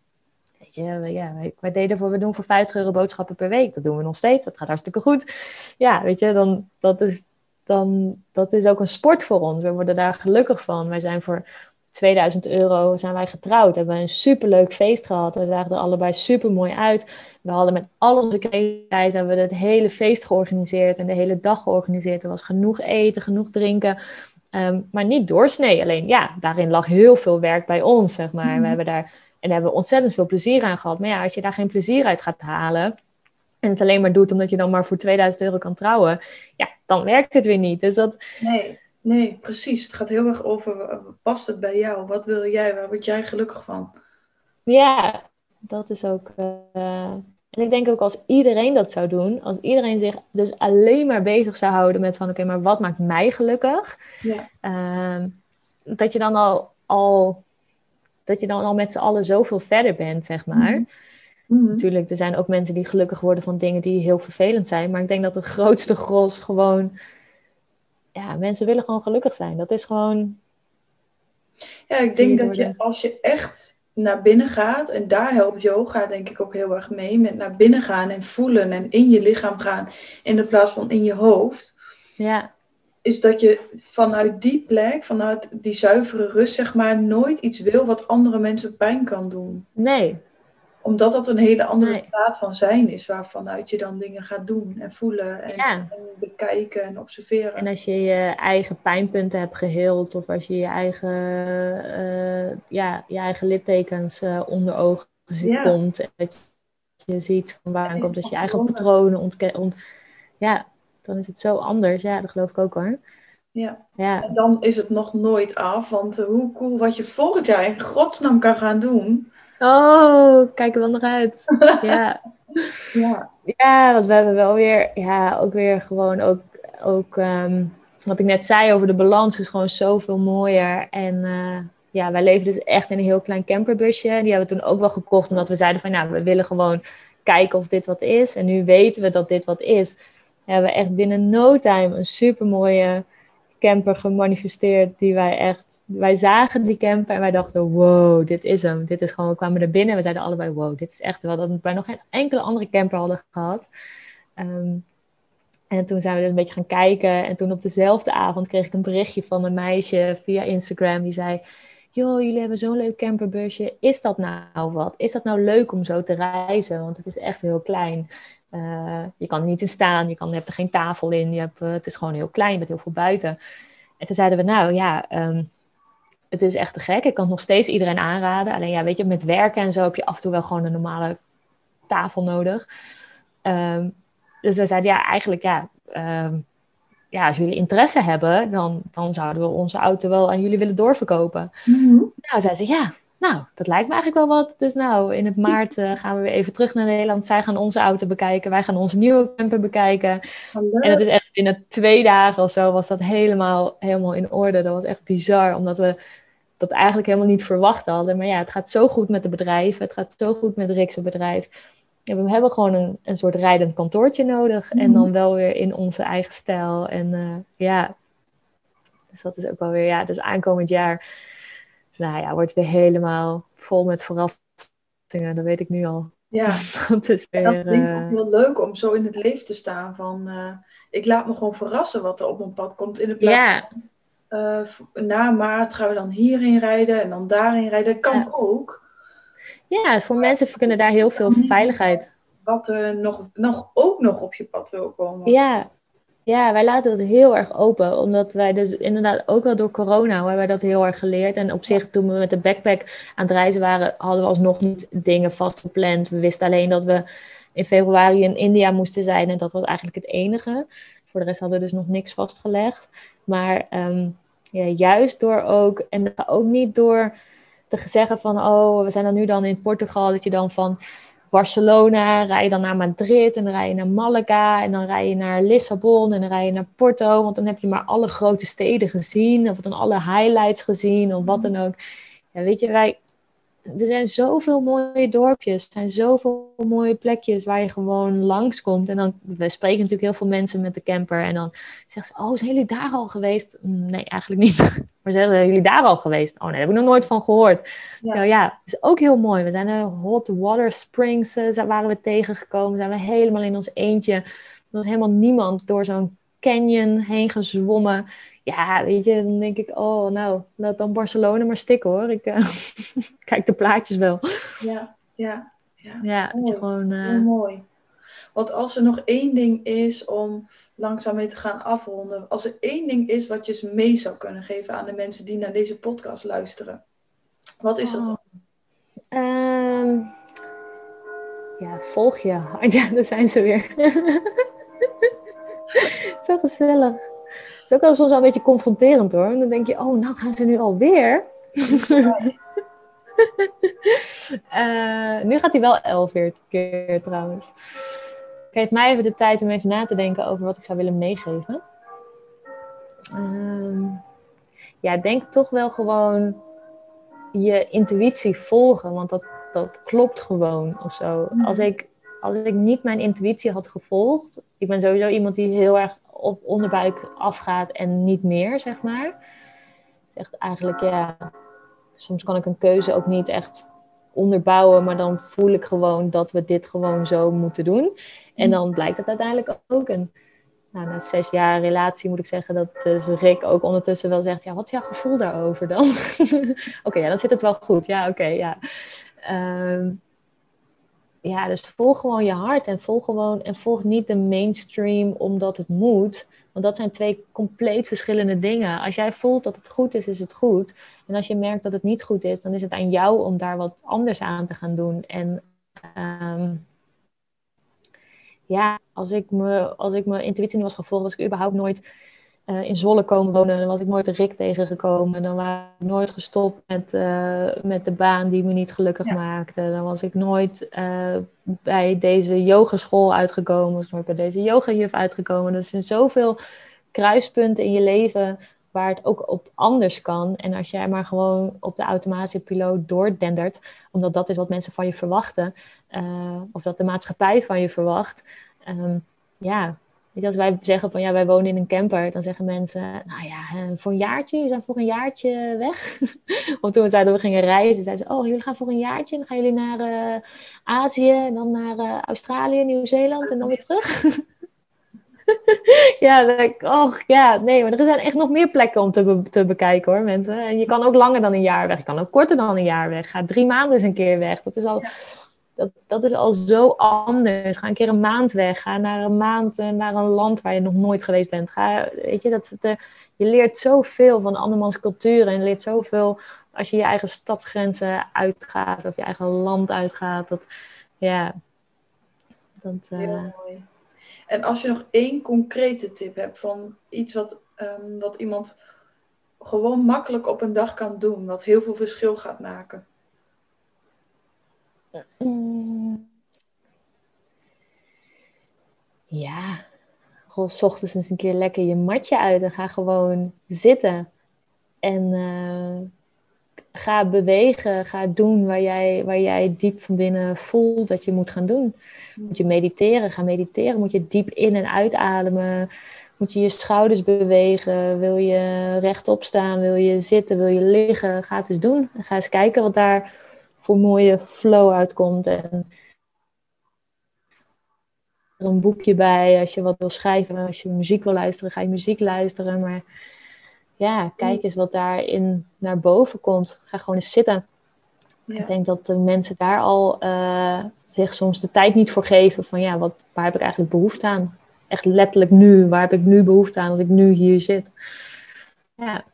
weet je, ja, wij deden voor, we doen voor 50 euro boodschappen per week. Dat doen we nog steeds. Dat gaat hartstikke goed. Ja, weet je, dan, dat is, dan, dat is ook een sport voor ons. We worden daar gelukkig van. Wij zijn voor 2000 euro zijn wij getrouwd. Hebben een superleuk feest gehad. We zagen er allebei super mooi uit. We hadden met al onze creativiteit hebben we het hele feest georganiseerd en de hele dag georganiseerd. Er was genoeg eten, genoeg drinken. Um, maar niet doorsnee. Alleen ja, daarin lag heel veel werk bij ons, zeg maar. We mhm. hebben daar daar hebben we ontzettend veel plezier aan gehad. Maar ja, als je daar geen plezier uit gaat halen en het alleen maar doet omdat je dan maar voor 2000 euro kan trouwen, ja, dan werkt het weer niet. Dus dat... Nee, nee, precies. Het gaat heel erg over, past het bij jou? Wat wil jij? Waar word jij gelukkig van? Ja, dat is ook... Uh... En ik denk ook als iedereen dat zou doen, als iedereen zich dus alleen maar bezig zou houden met van oké, maar wat maakt mij gelukkig? Ja. Uh, dat je dan al, al dat je dan al met z'n allen zoveel verder bent, zeg maar. Mhm. Natuurlijk, er zijn ook mensen die gelukkig worden van dingen die heel vervelend zijn. Maar ik denk dat het grootste gros gewoon... Ja, mensen willen gewoon gelukkig zijn. Dat is gewoon... Ja, ik denk dat je als je echt naar binnen gaat, en daar helpt yoga denk ik ook heel erg mee, met naar binnen gaan en voelen en in je lichaam gaan, in plaats van in je hoofd. Ja is dat je vanuit die plek, vanuit die zuivere rust, zeg maar, nooit iets wil wat andere mensen pijn kan doen. Nee. Omdat dat een hele andere staat van zijn is, waarvanuit je dan dingen gaat doen en voelen en, en, bekijken en observeren. En als je je eigen pijnpunten hebt geheeld, of als je je eigen, uh, ja, je eigen littekens uh, onder ogen ja. komt, en dat je ziet van waar komt, dat je eigen patronen ontkennen. ja, dan is het zo anders. Ja, dat geloof ik ook hoor. Ja. ja. En dan is het nog nooit af, want uh, hoe cool wat je volgend jaar in godsnaam kan gaan doen. Oh, kijk er wel naar uit. ja. ja. Ja, want we hebben wel weer, ja, ook weer gewoon ook, ook um, wat ik net zei over de balans is gewoon zoveel mooier. En uh, ja, wij leven dus echt in een heel klein camperbusje. Die hebben we toen ook wel gekocht, omdat we zeiden van, nou, we willen gewoon kijken of dit wat is. En nu weten we dat dit wat is hebben we echt binnen no time een super mooie camper gemanifesteerd. Die wij echt, wij zagen die camper en wij dachten, wow, dit is hem. Dit is gewoon, we kwamen er binnen en we zeiden allebei, wow, dit is echt wel dat we nog geen enkele andere camper hadden gehad. Ehm, en toen zijn we dus een beetje gaan kijken. En toen op dezelfde avond kreeg ik een berichtje van een meisje via Instagram. Die zei, joh, jullie hebben zo'n leuk camperbusje. Is dat nou wat? Is dat nou leuk om zo te reizen? Want het is echt heel klein. Uh, je kan er niet in staan, je, kan, je hebt er geen tafel in, je hebt, uh, het is gewoon heel klein met heel veel buiten. En toen zeiden we, nou ja, um, het is echt te gek. Ik kan het nog steeds iedereen aanraden. Alleen ja, weet je, met werken en zo heb je af en toe wel gewoon een normale tafel nodig. Um, dus we zeiden, ja, eigenlijk ja, um, ja, als jullie interesse hebben, dan, dan zouden we onze auto wel aan jullie willen doorverkopen. Mm -hmm. Nou, zei ze, ja, nou, dat lijkt me eigenlijk wel wat. Dus nou, in het maart uh, gaan we weer even terug naar Nederland. Zij gaan onze auto bekijken. Wij gaan onze nieuwe camper bekijken. En het is echt binnen twee dagen of zo was dat helemaal, helemaal in orde. Dat was echt bizar, omdat we dat eigenlijk helemaal niet verwacht hadden. Maar ja, het gaat zo goed met de bedrijven. Het gaat zo goed met Rick's bedrijf. Ja, we hebben gewoon een, een soort rijdend kantoortje nodig. En dan wel weer in onze eigen stijl. En uh, ja, dus dat is ook wel weer, ja, dus aankomend jaar nou ja, wordt weer helemaal vol met verrassingen. Dat weet ik nu al. Ja, dat is weer, dat vind ik ook heel leuk om zo in het leven te staan. Van, uh, ik laat me gewoon verrassen wat er op mijn pad komt in de plaats. Ja. Uh, na maart gaan we dan hierheen rijden en dan daarheen rijden. Dat kan ook. Ja, voor mensen kunnen daar heel veel veiligheid. Wat er nog, nog, ook nog op je pad wil komen. Ja, ja, wij laten dat heel erg open. Omdat wij dus inderdaad ook wel door corona hebben dat heel erg geleerd. En op zich, toen we met de backpack aan het reizen waren, hadden we alsnog niet dingen vastgepland. We wisten alleen dat we in februari in India moesten zijn. En dat was eigenlijk het enige. Voor de rest hadden we dus nog niks vastgelegd. Maar um, ja, juist door ook, en ook niet door te zeggen van, oh, we zijn dan nu dan in Portugal, dat je dan van Barcelona, rij je dan naar Madrid en dan rij je naar Malaga en dan rij je naar Lissabon en dan rij je naar Porto, want dan heb je maar alle grote steden gezien of dan alle highlights gezien of wat dan ook. Ja, weet je, wij, er zijn zoveel mooie dorpjes, er zijn zoveel mooie plekjes waar je gewoon langskomt. En dan, we spreken natuurlijk heel veel mensen met de camper en dan zeggen ze, oh, zijn jullie daar al geweest? Mm, nee, eigenlijk niet. Maar zeggen jullie daar al geweest? Oh nee, daar heb ik nog nooit van gehoord. Ja, nou, ja is ook heel mooi. We zijn er hot water springs, uh, waren we tegengekomen, zijn we helemaal in ons eentje. Er was helemaal niemand door zo'n canyon heen gezwommen. Ja, weet je, dan denk ik, oh, nou, laat dan Barcelona maar stikken hoor. Ik uh, kijk de plaatjes wel. Ja, ja, ja. Ja, mooi. gewoon... Uh... mooi. Want als er nog één ding is om langzaam mee te gaan afronden. Als er één ding is wat je mee zou kunnen geven aan de mensen die naar deze podcast luisteren. Wat is dat oh. dan? Ehm, ja, volg je hart. Ja, daar zijn ze weer. Zo gezellig. Het is ook wel soms wel een beetje confronterend hoor. Dan denk je, oh, nou gaan ze nu alweer. uh, nu gaat hij wel 11 keer trouwens. Geef mij even de tijd om even na te denken over wat ik zou willen meegeven. Uh, ja, denk toch wel gewoon je intuïtie volgen, want dat, dat klopt gewoon of zo. Mhm. Als, ik, als ik niet mijn intuïtie had gevolgd, ik ben sowieso iemand die heel erg op onderbuik afgaat en niet meer, zeg maar. Echt eigenlijk, ja, soms kan ik een keuze ook niet echt onderbouwen, maar dan voel ik gewoon dat we dit gewoon zo moeten doen. En dan blijkt het uiteindelijk ook. En nou, na zes jaar relatie moet ik zeggen dat dus Rick ook ondertussen wel zegt: Ja, wat is jouw gevoel daarover dan? oké, ja, dan zit het wel goed. Ja, oké, ja. Ehm, ja, dus volg gewoon je hart en volg gewoon en volg niet de mainstream omdat het moet. Want dat zijn twee compleet verschillende dingen. Als jij voelt dat het goed is, is het goed. En als je merkt dat het niet goed is, dan is het aan jou om daar wat anders aan te gaan doen. En ehm, ja, als ik, me, als ik mijn intuïtie niet was gevolgd, was ik überhaupt nooit uh, in Zolle komen wonen. Dan was ik nooit een Rick tegengekomen. Dan was ik nooit gestopt met, uh, met de baan die me niet gelukkig maakte. Dan was ik nooit uh, bij deze yogeschool uitgekomen. Was ik nooit bij deze yogajuf uitgekomen. Er zijn zoveel kruispunten in je leven waar het ook op anders kan. En als jij maar gewoon op de automatische piloot doordendert, omdat dat is wat mensen van je verwachten, of dat de maatschappij van je verwacht, um, ja, Als wij zeggen van ja, wij wonen in een camper, dan zeggen mensen, nou ja, voor een jaartje, je zijn voor een jaartje weg. of toen we zeiden we gingen reizen, zeiden ze, oh, jullie gaan voor een jaartje, dan gaan jullie naar uh, Azië, en dan naar uh, Australië, Nieuw-Zeeland en dan weer terug. ja, denk oh ja, nee, maar er zijn echt nog meer plekken om te, te bekijken hoor, mensen. En je kan ook langer dan een jaar weg, je kan ook korter dan een jaar weg. Ga drie maanden eens een keer weg. Dat is al dat, dat is al zo anders. Ga een keer een maand weg. Ga naar een maand eh, naar een land waar je nog nooit geweest bent. Ga, weet je, dat, de, je leert zoveel van andermans culturen. En leert zoveel als je je eigen stadsgrenzen uitgaat. Of je eigen land uitgaat. Dat, ja. Dat, uh... Heel mooi. En als je nog één concrete tip hebt van iets wat, um, wat iemand gewoon makkelijk op een dag kan doen. Wat heel veel verschil gaat maken. Ja, gewoon s ochtends eens een keer lekker je matje uit en ga gewoon zitten. En uh, ga bewegen, ga doen waar jij, waar jij diep van binnen voelt dat je moet gaan doen. Moet je mediteren, ga mediteren. Moet je diep in- en uitademen. Moet je je schouders bewegen. Wil je rechtop staan? Wil je zitten? Wil je liggen? Ga het eens doen. ga eens kijken wat daar voor mooie flow uitkomt. En er een boekje bij als je wat wil schrijven. Als je muziek wil luisteren, ga je muziek luisteren. Maar ja, kijk eens wat daarin naar boven komt. Ga gewoon eens zitten. Ik denk dat de mensen daar al uh, zich soms de tijd niet voor geven. Van ja, wat, waar heb ik eigenlijk behoefte aan? Echt letterlijk nu. Waar heb ik nu behoefte aan als ik nu hier zit? Ja,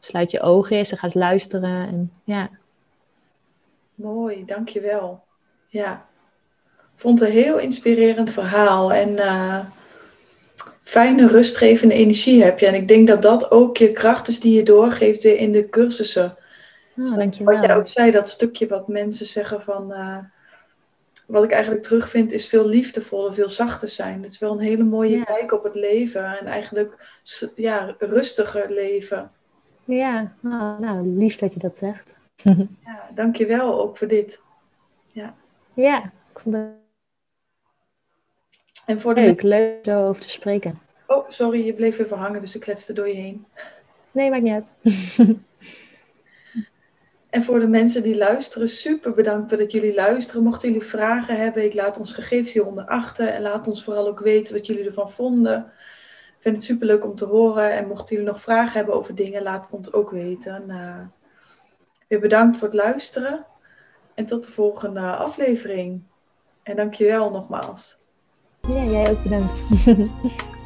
sluit je ogen eens en ga eens luisteren. En ja, Mooi, dankjewel. Ja, vond een heel inspirerend verhaal en uh, fijne rustgevende energie heb je. En ik denk dat dat ook je kracht is die je doorgeeft weer in de cursussen. Oh, dankjewel. Wat jij ook zei, dat stukje wat mensen zeggen van... Uh, wat ik eigenlijk terugvind is veel liefdevoller, veel zachter zijn. Het is wel een hele mooie kijk op het leven en eigenlijk ja, rustiger leven. Ja, nou, nou lief dat je dat zegt. Ja, dankjewel ook voor dit. Ja, ja ik vond het en voor de leuk, leuk zo over te spreken. Oh, sorry, je bleef even hangen, dus ik kletste door je heen. Nee, maakt niet uit. en voor de mensen die luisteren, super bedankt dat jullie luisteren. Mochten jullie vragen hebben, ik laat ons gegevens hieronder achter. En laat ons vooral ook weten wat jullie ervan vonden. Ik vind het super leuk om te horen. En mochten jullie nog vragen hebben over dingen, laat het ons ook weten. Uh, Weer bedankt voor het luisteren. En tot de volgende aflevering. En dankjewel nogmaals. Ja, jij ook bedankt.